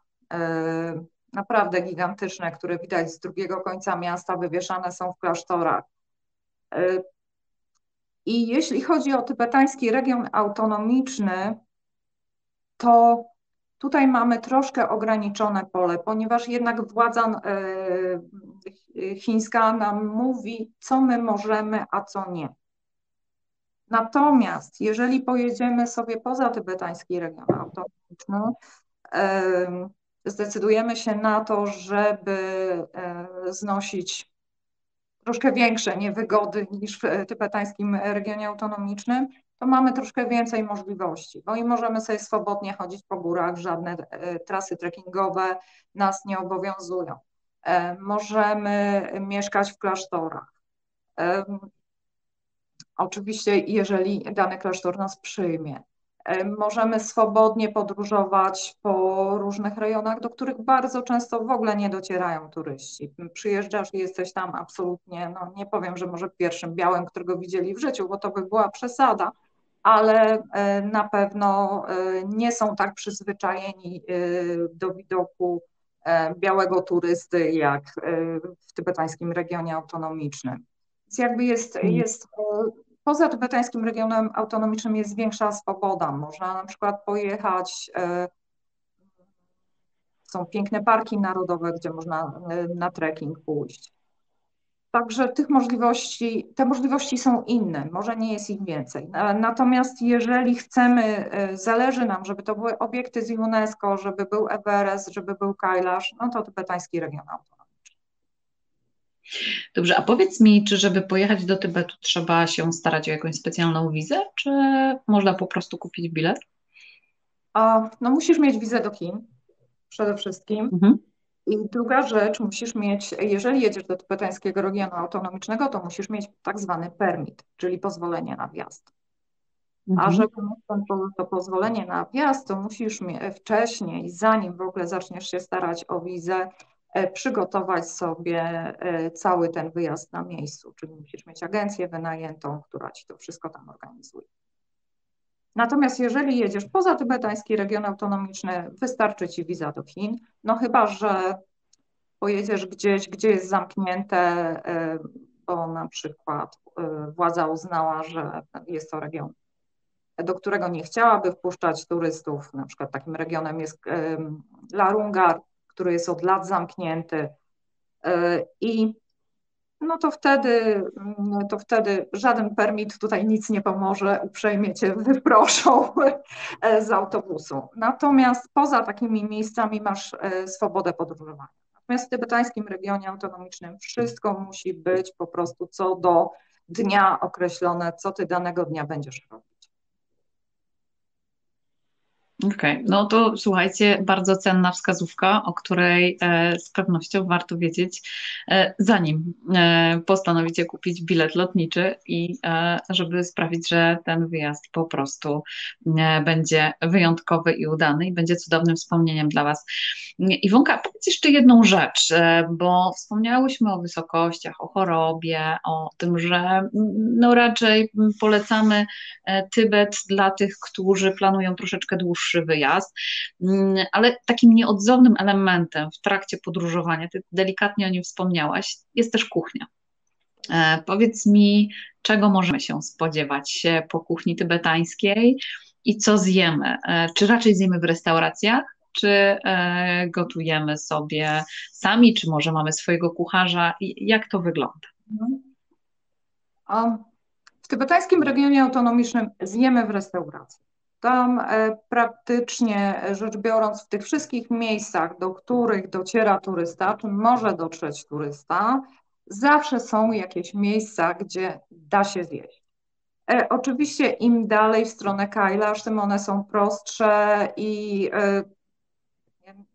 naprawdę gigantyczne, które widać z drugiego końca miasta, wywieszane są w klasztorach. I jeśli chodzi o tybetański region autonomiczny, to tutaj mamy troszkę ograniczone pole, ponieważ jednak władza e, chińska nam mówi, co my możemy, a co nie. Natomiast jeżeli pojedziemy sobie poza tybetański region autonomiczny, e, zdecydujemy się na to, żeby e, znosić troszkę większe niewygody niż w tybetańskim regionie autonomicznym, to mamy troszkę więcej możliwości, bo i możemy sobie swobodnie chodzić po górach, żadne e, trasy trekkingowe nas nie obowiązują. E, możemy mieszkać w klasztorach. Oczywiście, jeżeli dany klasztor nas przyjmie. Możemy swobodnie podróżować po różnych rejonach, do których bardzo często w ogóle nie docierają turyści. Przyjeżdżasz i jesteś tam absolutnie, no nie powiem, że może pierwszym białym, którego widzieli w życiu, bo to by była przesada, ale e, na pewno e, nie są tak przyzwyczajeni e, do widoku białego turysty jak w tybetańskim regionie autonomicznym. Więc jakby jest, hmm. jest Poza tybetańskim regionem autonomicznym jest większa swoboda. Można na przykład pojechać, e, są piękne parki narodowe, gdzie można e, na trekking pójść. Także tych możliwości, te możliwości są inne, może nie jest ich więcej. Natomiast jeżeli chcemy, e, zależy nam, żeby to były obiekty z UNESCO, żeby był Everest, żeby był Kailash, no to tybetański region autonomiczny. Dobrze, a powiedz mi, czy żeby pojechać do Tybetu trzeba się starać o jakąś specjalną wizę, czy można po prostu kupić bilet? A, no musisz mieć wizę do Chin przede wszystkim. Mhm. I druga rzecz, musisz mieć, jeżeli jedziesz do tybetańskiego regionu autonomicznego, to musisz mieć tak zwany permit, czyli pozwolenie na wjazd. Mhm. A żeby mieć to, pozwolenie na wjazd, to musisz wcześniej, zanim w ogóle zaczniesz się starać o wizę, przygotować sobie e, cały ten wyjazd na miejscu, czyli musisz mieć agencję wynajętą, która ci to wszystko tam organizuje. Natomiast jeżeli jedziesz poza tybetański region autonomiczny, wystarczy ci wiza do Chin, no chyba, że pojedziesz gdzieś, gdzie jest zamknięte, e, bo na przykład władza uznała, że jest to region, do którego nie chciałaby wpuszczać turystów, na przykład takim regionem jest Larungar, który jest od lat zamknięty. E, I no to wtedy, mm, to wtedy żaden permit tutaj nic nie pomoże, uprzejmie cię wyproszą e, z autobusu. Natomiast poza takimi miejscami masz e, swobodę podróżowania. Natomiast w tybetańskim regionie autonomicznym wszystko musi być po prostu co do dnia określone, co ty danego dnia będziesz robić. Okej, okay. no to słuchajcie, bardzo cenna wskazówka, o której e, z pewnością warto wiedzieć, e, zanim e, postanowicie kupić bilet lotniczy i e, żeby sprawić, że ten wyjazd po prostu e, będzie wyjątkowy i udany i będzie cudownym wspomnieniem dla Was. Iwonka, powiedz jeszcze jedną rzecz, e, bo wspomniałyśmy o wysokościach, o chorobie, o tym, że no raczej polecamy Tybet dla tych, którzy planują troszeczkę dłuższy dłuższy wyjazd, mm, ale takim nieodzownym elementem w trakcie podróżowania, ty delikatnie o nim wspomniałaś, jest też kuchnia. E, powiedz mi, czego możemy się spodziewać po kuchni tybetańskiej i co zjemy? E, czy raczej zjemy w restauracjach, czy e, gotujemy sobie sami, czy może mamy swojego kucharza? Jak to wygląda? W tybetańskim regionie autonomicznym zjemy w restauracji. Tam e, praktycznie rzecz biorąc, w tych wszystkich miejscach, do których dociera turysta, czy może dotrzeć turysta, zawsze są jakieś miejsca, gdzie da się zjeść. E, oczywiście im dalej w stronę Kailash, tym one są prostsze i e,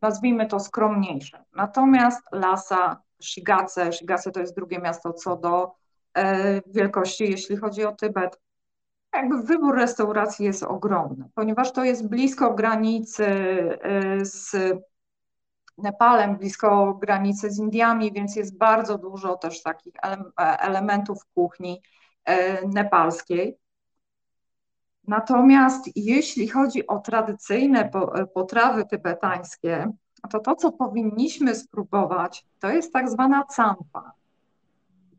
nazwijmy to skromniejsze. Natomiast Lhasa, Shigatse, Shigatse to jest drugie miasto co do wielkości, jeśli chodzi o Tybet, jakby wybór restauracji jest ogromny, ponieważ to jest blisko granicy z Nepalem, blisko granicy z Indiami, więc jest bardzo dużo też takich elementów kuchni nepalskiej. Natomiast jeśli chodzi o tradycyjne potrawy tybetańskie, to to, co powinniśmy spróbować, to jest tak zwana campa.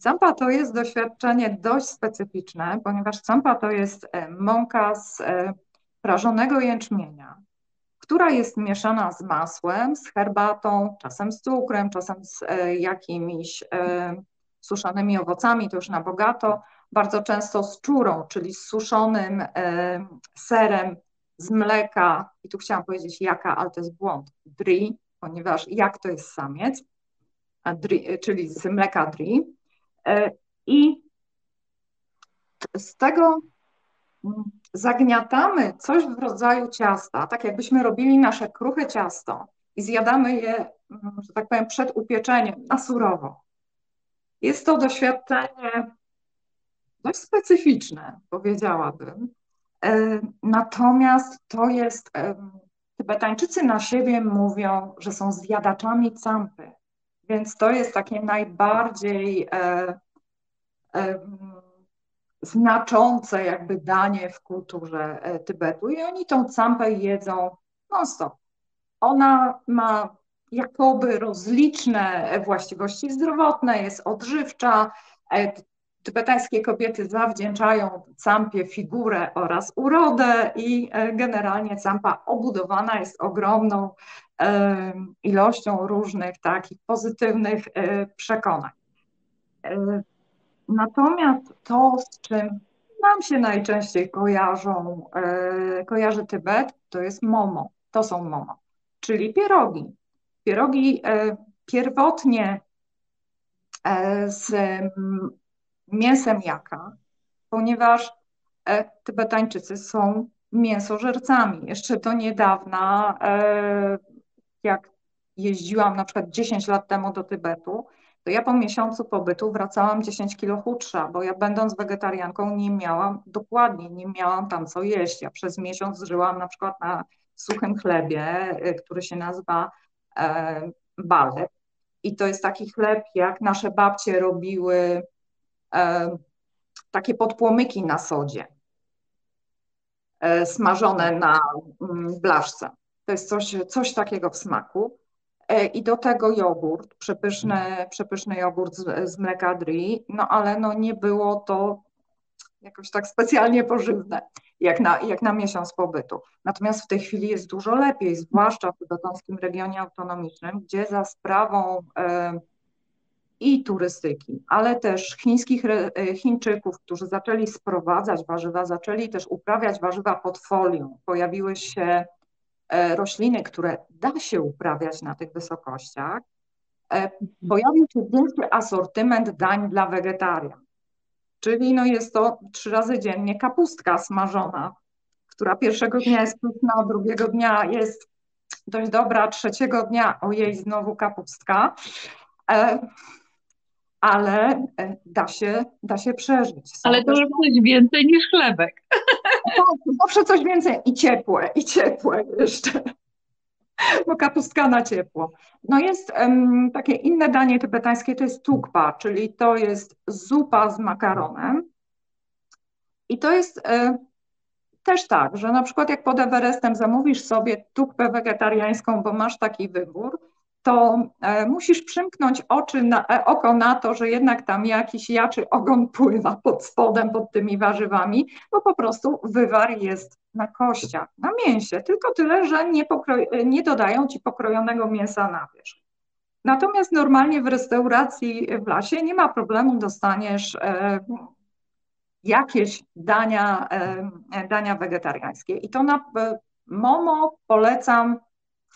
Campa to jest doświadczenie dość specyficzne, ponieważ campa to jest e, mąka z e, prażonego jęczmienia, która jest mieszana z masłem, z herbatą, czasem z cukrem, czasem z e, jakimiś suszonymi owocami, to już na bogato, bardzo często z czurą, czyli z suszonym serem z mleka, i tu chciałam powiedzieć jaka, ale to jest błąd, dri, ponieważ jak to jest samiec, dri, czyli z mleka dri. E, I z tego mm, zagniatamy coś w rodzaju ciasta, tak jakbyśmy robili nasze kruche ciasto i zjadamy je, mm, że tak powiem, przed upieczeniem na surowo. Jest to doświadczenie dość specyficzne, powiedziałabym. E, natomiast to jest, Tybetańczycy na siebie mówią, że są zjadaczami campy, więc to jest takie najbardziej e, e, znaczące jakby danie w kulturze Tybetu i oni tą campę jedzą non-stop. Ona ma jakoby rozliczne właściwości zdrowotne, jest odżywcza, Tybetańskie kobiety zawdzięczają Campie figurę oraz urodę i e, generalnie Campa obudowana jest ogromną e, ilością różnych takich pozytywnych e, przekonań. Natomiast to, z czym nam się najczęściej kojarzą, kojarzy Tybet, to jest momo. To są momo, czyli pierogi. Pierogi pierwotnie z mięsem jaka, ponieważ e, Tybetańczycy są mięsożercami. Jeszcze do niedawna, e, jak jeździłam na przykład 10 lat temu do Tybetu, to ja po miesiącu pobytu wracałam 10 kilo chudsza, bo ja będąc wegetarianką nie miałam, dokładnie nie miałam tam co jeść. Ja przez miesiąc żyłam na przykład na suchym chlebie, e, który się nazywa balet. I to jest taki chleb, jak nasze babcie robiły E, takie podpłomyki na sodzie, e, smażone na mm, blaszce. To jest coś, coś takiego w smaku. E, I do tego jogurt, przepyszny, przepyszny jogurt z, z mleka dri, no ale no nie było to jakoś tak specjalnie pożywne, jak na, jak na miesiąc pobytu. Natomiast w tej chwili jest dużo lepiej, zwłaszcza w tybetańskim regionie autonomicznym, gdzie za sprawą i turystyki, ale też chińskich e, Chińczyków, którzy zaczęli sprowadzać warzywa, zaczęli też uprawiać warzywa pod folią. Pojawiły się e, rośliny, które da się uprawiać na tych wysokościach. E, pojawił się większy asortyment dań dla wegetarian. Czyli no jest to trzy razy dziennie kapustka smażona, która pierwszego dnia jest pyszna, drugiego dnia jest dość dobra, trzeciego dnia ojej, znowu kapustka ale e, da się, da się przeżyć. Są ale to już coś więcej niż chlebek. Tak, zawsze coś więcej i ciepłe, i ciepłe jeszcze. Bo kapustka na ciepło. No jest um, takie inne danie tybetańskie, to jest tukpa, czyli to jest zupa z makaronem. I to jest e, też tak, że na przykład jak pod Everestem zamówisz sobie tukpę wegetariańską, bo masz taki wybór, to e, musisz przymknąć oczy na, e, oko na to, że jednak tam jakiś jaczy ogon pływa pod spodem, pod tymi warzywami, bo po prostu wywar jest na kościach, na mięsie, tylko tyle, że nie, nie dodają ci pokrojonego mięsa na wierzch. Natomiast normalnie w restauracji w lasie nie ma problemu, dostaniesz e, jakieś dania, e, dania wegetariańskie. I to na e, Momo polecam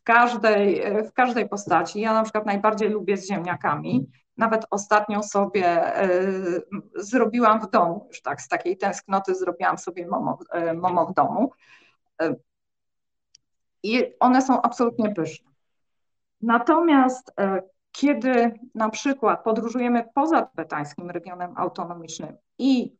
każdej, w każdej postaci. Ja na przykład najbardziej lubię z ziemniakami. Nawet ostatnio sobie zrobiłam w domu, już tak z takiej tęsknoty zrobiłam sobie momo, momo w domu. I one są absolutnie pyszne. Natomiast e, kiedy na przykład podróżujemy poza tybetańskim regionem autonomicznym i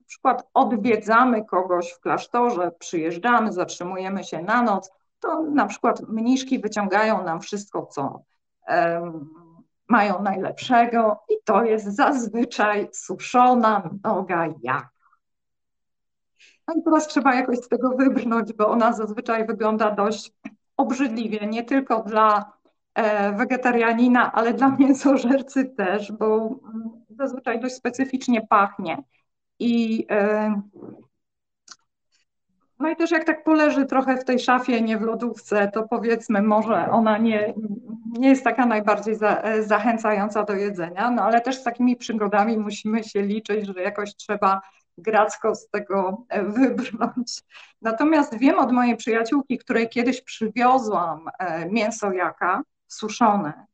na przykład odwiedzamy kogoś w klasztorze, przyjeżdżamy, zatrzymujemy się na noc, to na przykład mniszki wyciągają nam wszystko, co um, mają najlepszego i to jest zazwyczaj suszona noga jak. No i teraz trzeba jakoś z tego wybrnąć, bo ona zazwyczaj wygląda dość obrzydliwie, nie tylko dla E, wegetarianina, ale dla mięsożercy też, bo mm, zazwyczaj dość specyficznie pachnie. I e, no i też jak tak poleży trochę w tej szafie, nie w lodówce, to powiedzmy może ona nie, nie jest taka najbardziej za, e, zachęcająca do jedzenia, no ale też z takimi przygodami musimy się liczyć, że jakoś trzeba gracko z tego wybrnąć. Natomiast wiem od mojej przyjaciółki, której kiedyś przywiozłam mięso jaka, suszone.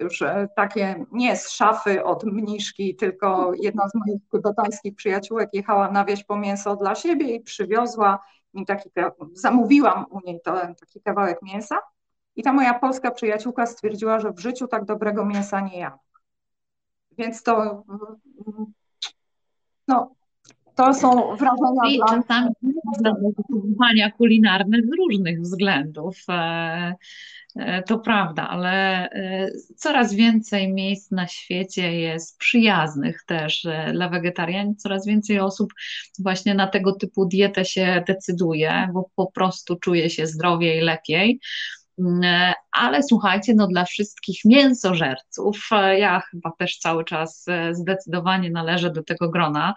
Już e, takie nie z szafy od mniszki, tylko jedna z moich tybetańskich przyjaciółek jechała na wieś po mięso dla siebie i przywiozła mi taki, zamówiłam u niej to, taki kawałek mięsa i ta moja polska przyjaciółka stwierdziła, że w życiu tak dobrego mięsa nie jadła. Więc to no, to są wrażenia I dla czasami zachowania kulinarne z różnych względów. E, e, to prawda, ale e, coraz więcej miejsc na świecie jest przyjaznych też dla wegetarianów. Coraz więcej osób właśnie na tego typu dietę się decyduje, bo po prostu czuje się zdrowiej, lepiej. Ale słuchajcie, no dla wszystkich mięsożerców, ja chyba też cały czas zdecydowanie należę do tego grona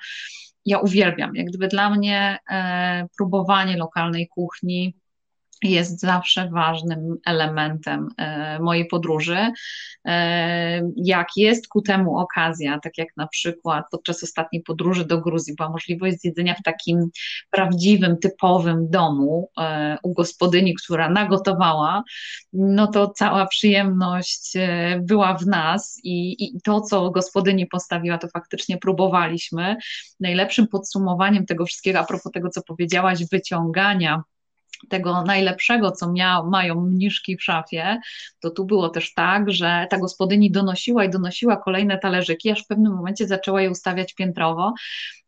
ja uwielbiam. Jak gdyby dla mnie e, próbowanie lokalnej kuchni jest zawsze ważnym elementem e, mojej podróży. E, jak jest ku temu okazja, tak jak na przykład podczas ostatniej podróży do Gruzji była możliwość zjedzenia w takim prawdziwym, typowym domu e, u gospodyni, która nagotowała, no to cała przyjemność była w nas i, i to, co gospodyni postawiła, to faktycznie próbowaliśmy. Najlepszym podsumowaniem tego wszystkiego, a propos tego, co powiedziałaś, wyciągania tego najlepszego, co mia, mają mniszki w szafie, to tu było też tak, że ta gospodyni donosiła i donosiła kolejne talerzyki, aż w pewnym momencie zaczęła je ustawiać piętrowo.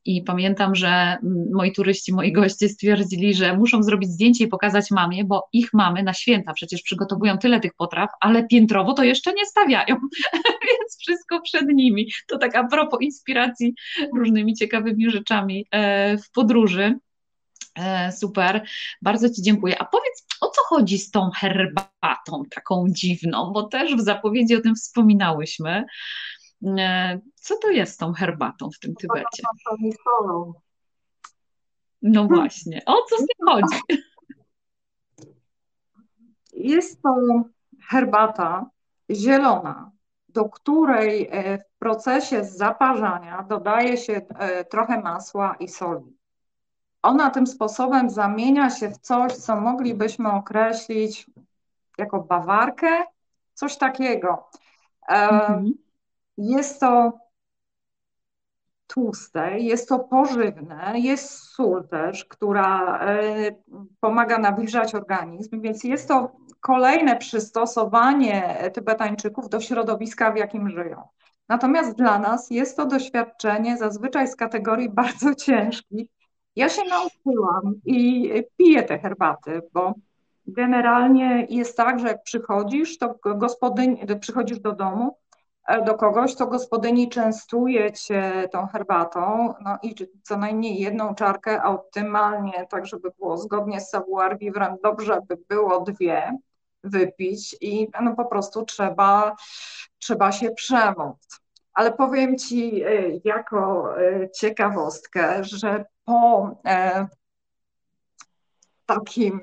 I pamiętam, że moi turyści, moi goście stwierdzili, że muszą zrobić zdjęcie i pokazać mamie, bo ich mamy na święta przecież przygotowują tyle tych potraw, ale piętrowo to jeszcze nie stawiają, więc wszystko przed nimi. To tak a propos inspiracji różnymi ciekawymi rzeczami e, w podróży. E, super, bardzo Ci dziękuję. A powiedz, o co chodzi z tą herbatą taką dziwną, bo też w zapowiedzi o tym wspominałyśmy. E, co to jest z tą herbatą w tym Tybecie? No właśnie, o co z tym chodzi? Jest to herbata zielona, do której e, w procesie zaparzania dodaje się trochę masła i soli ona tym sposobem zamienia się w coś, co moglibyśmy określić jako bawarkę, coś takiego. E, mhm. Jest to tłuste, jest to pożywne, jest sól też, która e, pomaga nawilżać organizm, więc jest to kolejne przystosowanie Tybetańczyków do środowiska, w jakim żyją. Natomiast dla nas jest to doświadczenie zazwyczaj z kategorii bardzo ciężkich, ja się nauczyłam i piję te herbaty, bo generalnie jest tak, że jak przychodzisz, to gospodyni, przychodzisz do domu, e, do kogoś, to gospodyni częstuje cię tą herbatą, no i co najmniej jedną czarkę, a optymalnie, tak żeby było zgodnie z savoir dobrze by było dwie wypić i no po prostu trzeba, trzeba się przemóc. Ale powiem Ci e, jako e, ciekawostkę, że po, e, takim,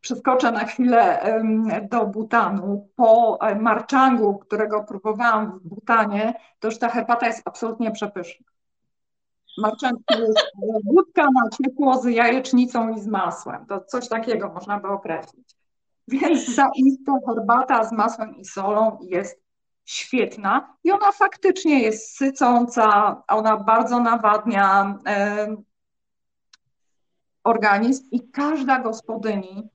przeskoczę na chwilę do Butanu. Po marczangu, którego próbowałam w Butanie, to już ta herbata jest absolutnie przepyszna. Marczank to jest wódka na ciepło z jajecznicą i z masłem. To coś takiego można by określić. Więc zaiste herbata z masłem i solą jest świetna i ona faktycznie jest sycąca, ona bardzo nawadnia e, organizm i każda gospodyni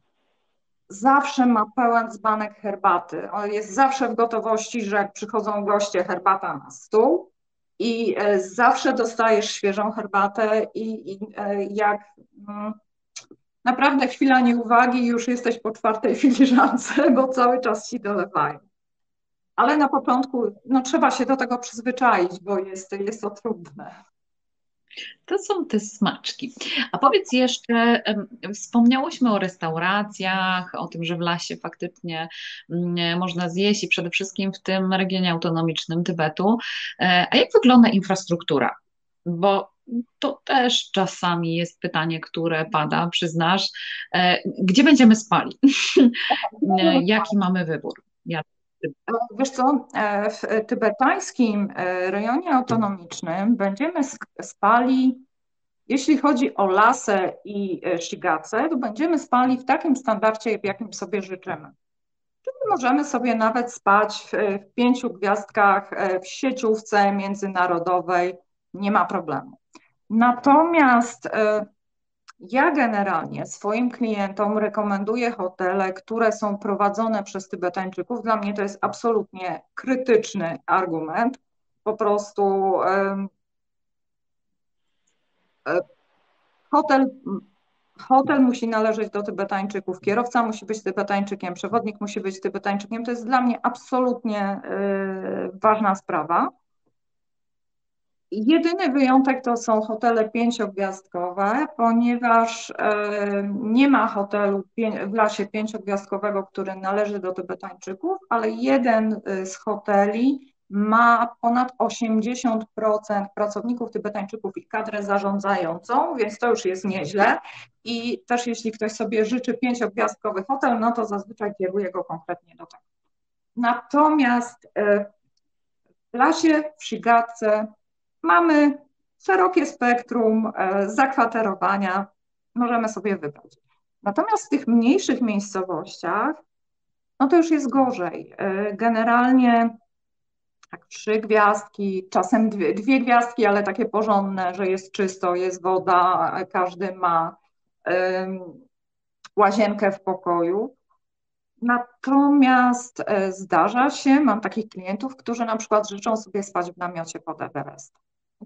zawsze ma pełen dzbanek herbaty. On jest zawsze w gotowości, że jak przychodzą goście, herbata na stół i e, zawsze dostajesz świeżą herbatę i, i e, jak mm, naprawdę chwila nieuwagi, już jesteś po czwartej filiżance, bo cały czas ci dolewają. Ale na początku no, trzeba się do tego przyzwyczaić, bo jest, jest to trudne. To są te smaczki. A powiedz jeszcze, wspomniałyśmy o restauracjach, o tym, że w lasie faktycznie mm, można zjeść i przede wszystkim w tym regionie autonomicznym Tybetu. E, a jak wygląda infrastruktura? Bo to też czasami jest pytanie, które pada, przyznasz. E, gdzie będziemy spali? E, jaki mamy wybór? Ja Wiesz co, e, w tybetańskim rejonie autonomicznym będziemy spali, jeśli chodzi o lasę i shigacę, to będziemy spali w takim standardzie, w jakim sobie życzymy. Czyli możemy sobie nawet spać w, w pięciu gwiazdkach w sieciówce międzynarodowej, nie ma problemu. Natomiast e, ja generalnie swoim klientom rekomenduję hotele, które są prowadzone przez Tybetańczyków. Dla mnie to jest absolutnie krytyczny argument. Po prostu e, hotel, hotel musi należeć do Tybetańczyków, kierowca musi być Tybetańczykiem, przewodnik musi być Tybetańczykiem. To jest dla mnie absolutnie e, ważna sprawa. Jedyny wyjątek to są hotele pięciogwiazdkowe, ponieważ e, nie ma hotelu w lasie pięciogwiazdkowego, który należy do Tybetańczyków, ale jeden e, z hoteli ma ponad 80% pracowników Tybetańczyków i kadrę zarządzającą, więc to już jest nieźle. I też jeśli ktoś sobie życzy pięciogwiazdkowy hotel, no to zazwyczaj kieruje go konkretnie do tego. Natomiast e, w lasie, w Shigatce, mamy szerokie spektrum e, zakwaterowania, możemy sobie wybrać. Natomiast w tych mniejszych miejscowościach, no to już jest gorzej. E, generalnie tak trzy gwiazdki, czasem dwie, dwie gwiazdki, ale takie porządne, że jest czysto, jest woda, każdy ma łazienkę w pokoju. Natomiast e, zdarza się, mam takich klientów, którzy na przykład życzą sobie spać w namiocie pod Everest.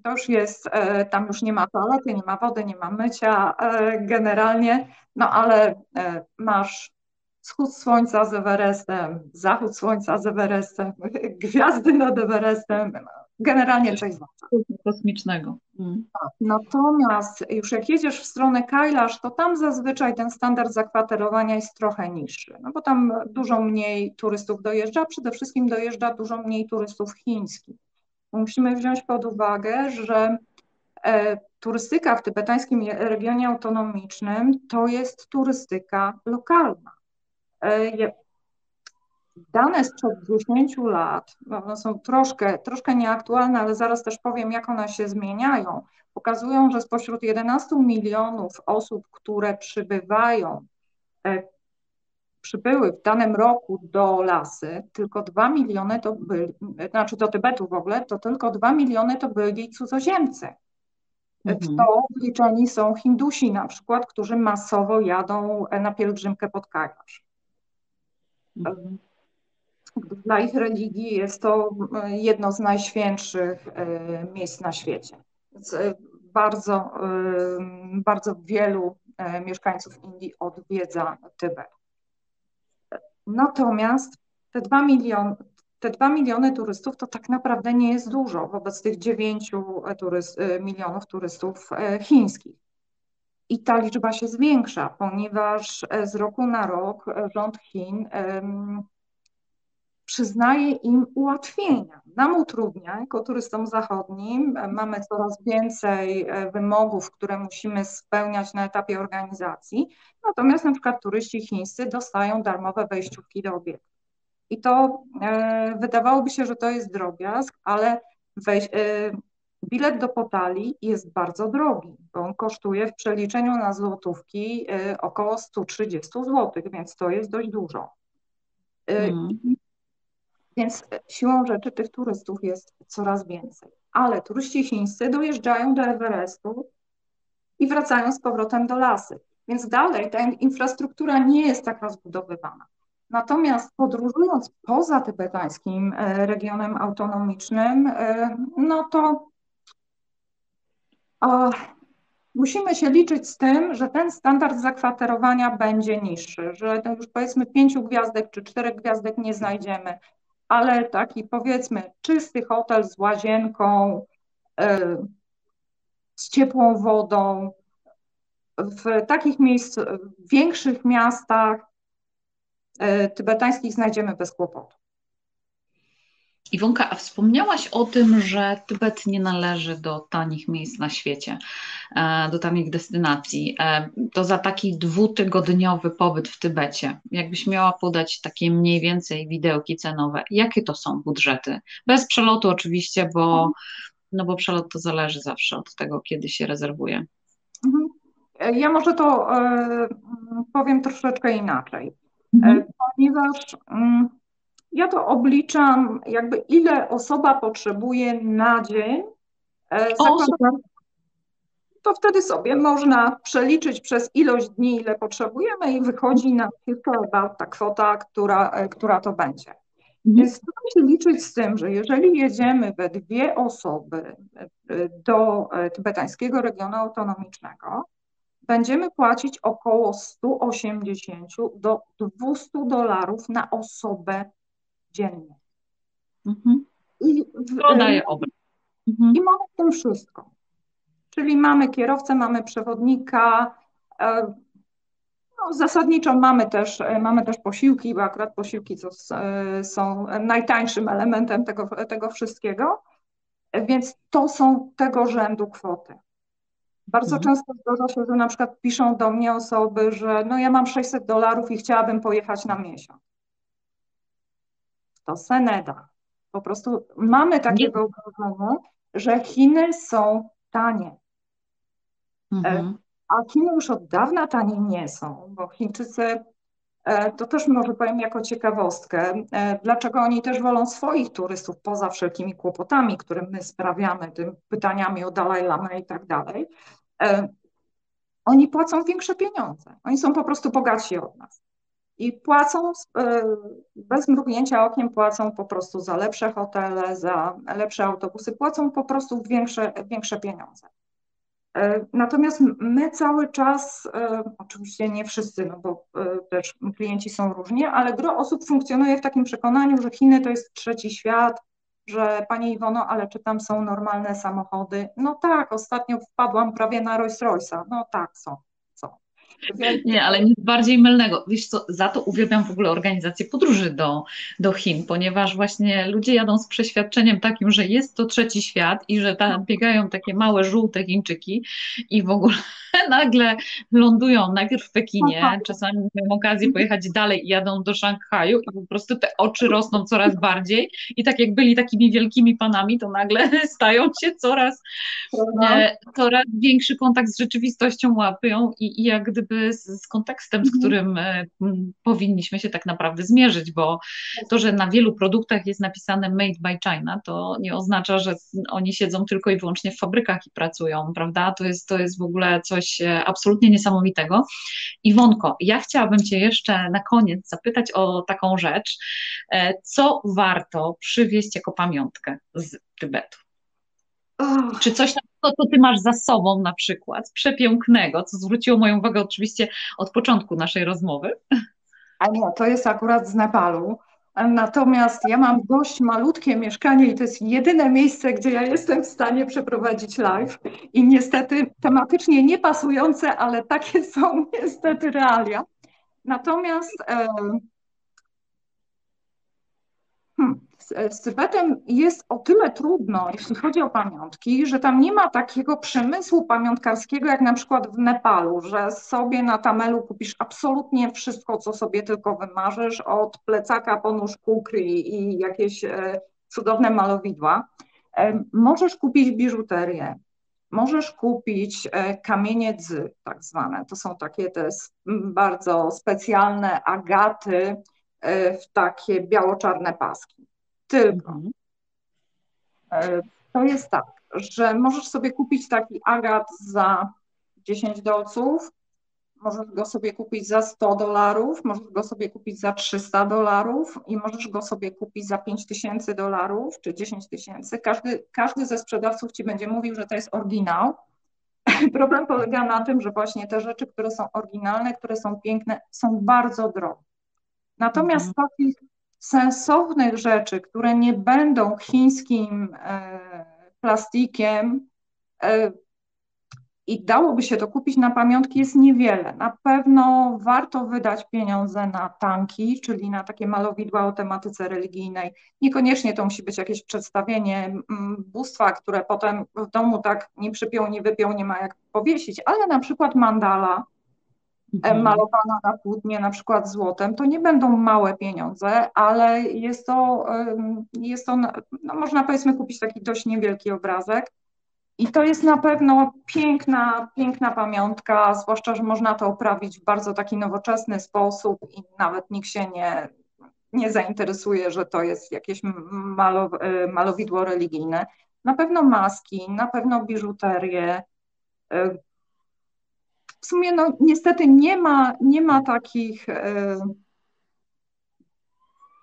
To już jest, e, tam już nie ma toalety, nie ma wody, nie ma mycia e, generalnie, no ale e, masz wschód słońca z Everestem, zachód słońca z Everestem, gwiazdy nad Everestem, generalnie coś kosmicznego. Mm. Tak. Natomiast już jak jedziesz w stronę Kailash, to tam zazwyczaj ten standard zakwaterowania jest trochę niższy, no bo tam dużo mniej turystów dojeżdża, przede wszystkim dojeżdża dużo mniej turystów chińskich musimy wziąć pod uwagę, że e, turystyka w tybetańskim regionie autonomicznym to jest turystyka lokalna. E, dane sprzed 10 lat, no, one są troszkę, troszkę nieaktualne, ale zaraz też powiem, jak one się zmieniają, pokazują, że spośród 11 milionów osób, które przybywają e, przybyły w danym roku do lasy, tylko 2 miliony to byli, znaczy do Tybetu w ogóle, to tylko 2 miliony to byli cudzoziemcy. Mhm. W to wliczeni są Hindusi na przykład, którzy masowo jadą na pielgrzymkę pod Kailash. Mhm. Dla ich religii jest to jedno z najświętszych e, miejsc na świecie. Więc e, bardzo, e, bardzo wielu mieszkańców Indii odwiedza Tybet. Natomiast te 2 miliony, te 2 miliony turystów to tak naprawdę nie jest dużo wobec tych 9 turyst, y, milionów turystów e, chińskich. I ta liczba się zwiększa, ponieważ e, z roku na rok rząd Chin przyznaje im ułatwienia. Nam utrudnia, jako turystom zachodnim, mamy coraz więcej e, wymogów, które musimy spełniać na etapie organizacji, natomiast na przykład turyści chińscy dostają darmowe wejściówki do obiektu. I to e, wydawałoby się, że to jest drobiazg, ale weź, e, bilet do Potali jest bardzo drogi, bo on kosztuje w przeliczeniu na złotówki e, około 130 zł, więc to jest dość dużo. E, mm. Więc siłą rzeczy tych turystów jest coraz więcej. Ale turyści chińscy dojeżdżają do Everestu i wracają z powrotem do lasy. Więc dalej ta infrastruktura nie jest tak rozbudowywana. Natomiast podróżując poza tybetańskim e, regionem autonomicznym, e, no to o, musimy się liczyć z tym, że ten standard zakwaterowania będzie niższy, że już powiedzmy pięciu gwiazdek czy czterech gwiazdek nie znajdziemy, ale taki powiedzmy czysty hotel z łazienką, e, z ciepłą wodą, w takich miejsc, w większych miastach e, tybetańskich znajdziemy bez kłopotu. Iwonka, a wspomniałaś o tym, że Tybet nie należy do tanich miejsc na świecie, e, do tanich destynacji. E, to za taki dwutygodniowy pobyt w Tybecie, jakbyś miała podać takie mniej więcej widełki cenowe, jakie to są budżety? Bez przelotu oczywiście, bo, no bo przelot to zależy zawsze od tego, kiedy się rezerwuje. Mhm. Ja może to e, powiem troszeczkę inaczej, mhm. ponieważ mm, ja to obliczam, jakby ile osoba potrzebuje na dzień. E, zakładam, to wtedy sobie można przeliczyć przez ilość dni, ile potrzebujemy i wychodzi na tylko ta kwota, która, e, która to będzie. Mhm. Więc trzeba się liczyć z tym, że jeżeli jedziemy we dwie osoby e, do tybetańskiego regionu autonomicznego, będziemy płacić około 180 do 200 dolarów na osobę dziennie. Mhm. I, w, to daje obraz. Mhm. I mamy w tym wszystko. Czyli mamy kierowcę, mamy przewodnika, e, no, zasadniczo mamy też, e, mamy też posiłki, bo akurat posiłki to e, są najtańszym elementem tego, tego wszystkiego, więc to są tego rzędu kwoty. Bardzo mhm. często zdarza się, że na przykład piszą do mnie osoby, że no ja mam 600 dolarów i chciałabym pojechać na miesiąc to Seneda. Po prostu mamy takie wyobrażenie, że Chiny są tanie. Mhm. E, a Chiny już od dawna tanie nie są, bo Chińczycy, e, to też może powiem jako ciekawostkę, e, dlaczego oni też wolą swoich turystów poza wszelkimi kłopotami, które my sprawiamy, tym pytaniami o Dalaj Lama i tak dalej. Oni płacą większe pieniądze. Oni są po prostu bogatsi od nas i płacą e, bez mrugnięcia okiem, płacą po prostu za lepsze hotele, za lepsze autobusy, płacą po prostu większe, większe pieniądze. E, natomiast my cały czas, e, oczywiście nie wszyscy, no bo też klienci są różni, ale gro osób funkcjonuje w takim przekonaniu, że Chiny to jest trzeci świat, że Pani Iwono, ale czy tam są normalne samochody? No tak, ostatnio wpadłam prawie na Rolls Royce'a. No tak, są. Nie, ale nic bardziej mylnego. Wiesz co, za to uwielbiam w ogóle organizację podróży do, do Chin, ponieważ właśnie ludzie jadą z przeświadczeniem takim, że jest to trzeci świat i że tam biegają takie małe, żółte Chińczyki i w ogóle nagle lądują najpierw w Pekinie, czasami mają okazję pojechać dalej i jadą do Szanghaju i po prostu te oczy rosną coraz bardziej i tak jak byli takimi wielkimi panami, to nagle stają się coraz, e, coraz większy kontakt z rzeczywistością łapią i, i jak gdyby z, z kontekstem, z mhm. którym e, powinniśmy się tak naprawdę zmierzyć, bo to, że na wielu produktach jest napisane made by China, to nie oznacza, że oni siedzą tylko i wyłącznie w fabrykach i pracują, prawda? To jest, to jest w ogóle coś e, absolutnie niesamowitego. Iwonko, ja chciałabym Cię jeszcze na koniec zapytać o taką rzecz, e, co warto przywieźć jako pamiątkę z Tybetu? Oh. Czy coś to, co ty masz za sobą na przykład, przepięknego, co zwróciło moją uwagę oczywiście od początku naszej rozmowy? A nie, to jest akurat z Nepalu. Natomiast ja mam dość malutkie mieszkanie i to jest jedyne miejsce, gdzie ja jestem w stanie przeprowadzić live. I niestety tematycznie niepasujące, ale takie są niestety realia. Natomiast Hmm. Z, Tybetem jest o tyle trudno, jeśli chodzi o pamiątki, że tam nie ma takiego przemysłu pamiątkarskiego jak na przykład w Nepalu, że sobie na Tamelu kupisz absolutnie wszystko, co sobie tylko wymarzysz, od plecaka po nóż kukri i jakieś e, cudowne malowidła. E, możesz kupić biżuterię, możesz kupić e, kamienie dzy, tak zwane. To są takie te bardzo specjalne agaty w takie biało-czarne paski. Tylko mhm. to jest tak, że możesz sobie kupić taki agat za 10 dolców, możesz go sobie kupić za 100 dolarów, możesz go sobie kupić za 300 dolarów i możesz go sobie kupić za 5000 dolarów czy 10 tysięcy. Każdy, każdy ze sprzedawców ci będzie mówił, że to jest oryginał. Problem polega na tym, że właśnie te rzeczy, które są oryginalne, które są piękne, są bardzo drogie. Natomiast mhm. takich sensownych rzeczy, które nie będą chińskim e, plastikiem, e, i dałoby się to kupić na pamiątki jest niewiele. Na pewno warto wydać pieniądze na tanki, czyli na takie malowidła o tematyce religijnej. Niekoniecznie to musi być jakieś przedstawienie mm, bóstwa, które potem w domu tak nie przypiął, nie wypiął, nie ma jak powiesić, ale na przykład mandala mhm. malowana na płótnie, na przykład złotem, to nie będą małe pieniądze, ale jest to, jest to no można powiedzmy kupić taki dość niewielki obrazek i to jest na pewno piękna, piękna pamiątka, zwłaszcza, że można to oprawić w bardzo taki nowoczesny sposób i nawet nikt się nie, nie zainteresuje, że to jest jakieś malo, y, malowidło religijne. Na pewno maski, na pewno biżuterię. W sumie no, niestety nie ma, nie ma takich y,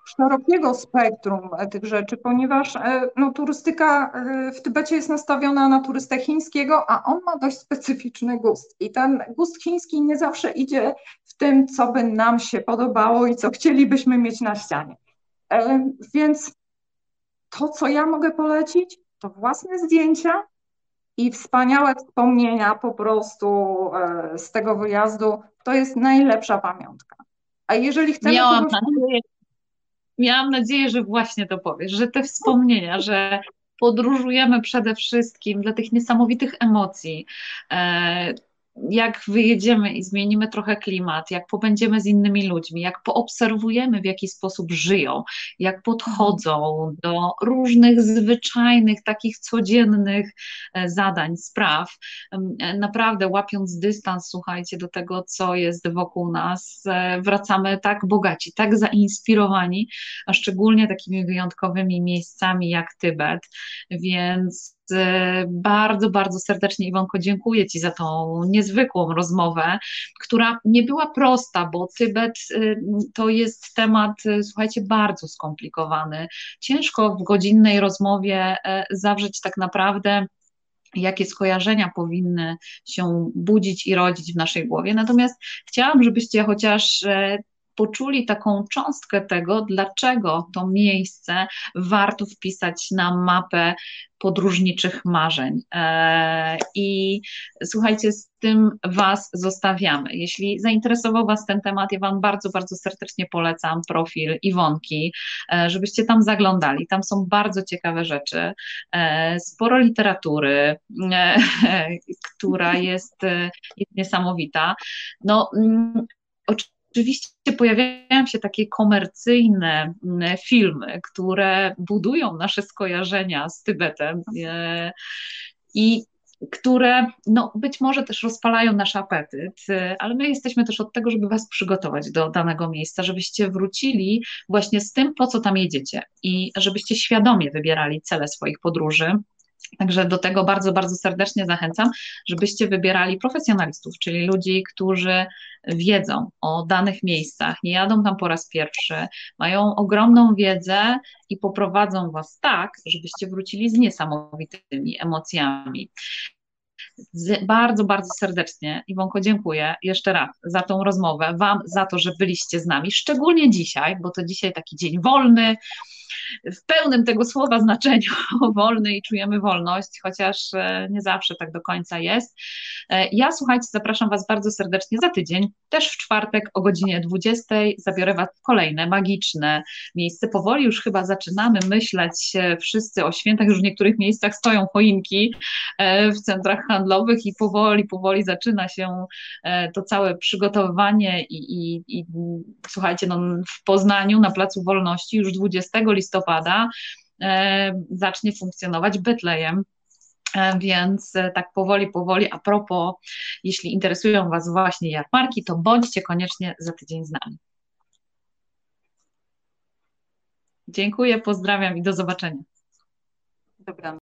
szerokiego spektrum tych rzeczy, ponieważ e, no, turystyka e, w Tybecie jest nastawiona na turystę chińskiego, a on ma dość specyficzny gust. I ten gust chiński nie zawsze idzie w tym, co by nam się podobało i co chcielibyśmy mieć na ścianie. E, więc to, co ja mogę polecić, to własne zdjęcia i wspaniałe wspomnienia po prostu z tego wyjazdu. To jest najlepsza pamiątka. A jeżeli chcemy. Miałam kogoś... nadzieję, miałam nadzieję, że właśnie to powiesz, że te wspomnienia, że podróżujemy przede wszystkim dla tych niesamowitych emocji. Jak wyjedziemy i zmienimy trochę klimat, jak pobędziemy z innymi ludźmi, jak poobserwujemy, w jaki sposób żyją, jak podchodzą do różnych zwyczajnych, takich codziennych e, zadań, spraw, e, naprawdę łapiąc dystans, słuchajcie, do tego, co jest wokół nas, e, wracamy tak bogaci, tak zainspirowani, a szczególnie takimi wyjątkowymi miejscami jak Tybet, więc bardzo, bardzo serdecznie Iwonko dziękuję Ci za tą niezwykłą rozmowę, która nie była prosta, bo Tybet y, to jest temat, y, słuchajcie, bardzo skomplikowany. Ciężko w godzinnej rozmowie zawrzeć tak naprawdę jakie skojarzenia powinny się budzić i rodzić w naszej głowie. Natomiast chciałam, żebyście chociaż poczuli taką cząstkę tego, dlaczego to miejsce warto wpisać na mapę podróżniczych marzeń. E, I słuchajcie, z tym Was zostawiamy. Jeśli zainteresował Was ten temat, ja Wam bardzo, bardzo serdecznie polecam profil Iwonki, e, żebyście tam zaglądali. Tam są bardzo ciekawe rzeczy, e, sporo literatury, która jest, jest niesamowita. No, mm, Oczywiście pojawiają się takie komercyjne mm, filmy, które budują nasze skojarzenia z Tybetem e, i które no, być może też rozpalają nasz apetyt, e, ale my jesteśmy też od tego, żeby Was przygotować do danego miejsca, żebyście wrócili właśnie z tym, po co tam jedziecie i żebyście świadomie wybierali cele swoich podróży, Także do tego bardzo, bardzo serdecznie zachęcam, żebyście wybierali profesjonalistów, czyli ludzi, którzy wiedzą o danych miejscach, nie jadą tam po raz pierwszy, mają ogromną wiedzę i poprowadzą Was tak, żebyście wrócili z niesamowitymi emocjami. Bardzo, bardzo serdecznie Iwonko dziękuję jeszcze raz za tą rozmowę, Wam za to, że byliście z nami, szczególnie dzisiaj, bo to dzisiaj taki dzień wolny, w pełnym tego słowa znaczeniu wolny i czujemy wolność, chociaż nie zawsze tak do końca jest. Ja słuchajcie, zapraszam Was bardzo serdecznie za tydzień, też w czwartek o godzinie 20 zabiorę Was kolejne magiczne miejsce. Powoli już chyba zaczynamy myśleć wszyscy o świętach, już w niektórych miejscach stoją choinki w centrach handlowych i powoli, powoli zaczyna się to całe przygotowywanie i, i, i słuchajcie, no, w Poznaniu na Placu Wolności już 20 listopada e, zacznie funkcjonować Betlejem. E, więc e, tak powoli, powoli, a propos, jeśli interesują Was właśnie jarmarki, to bądźcie koniecznie za tydzień z nami. Dziękuję, pozdrawiam i do zobaczenia. Dobra.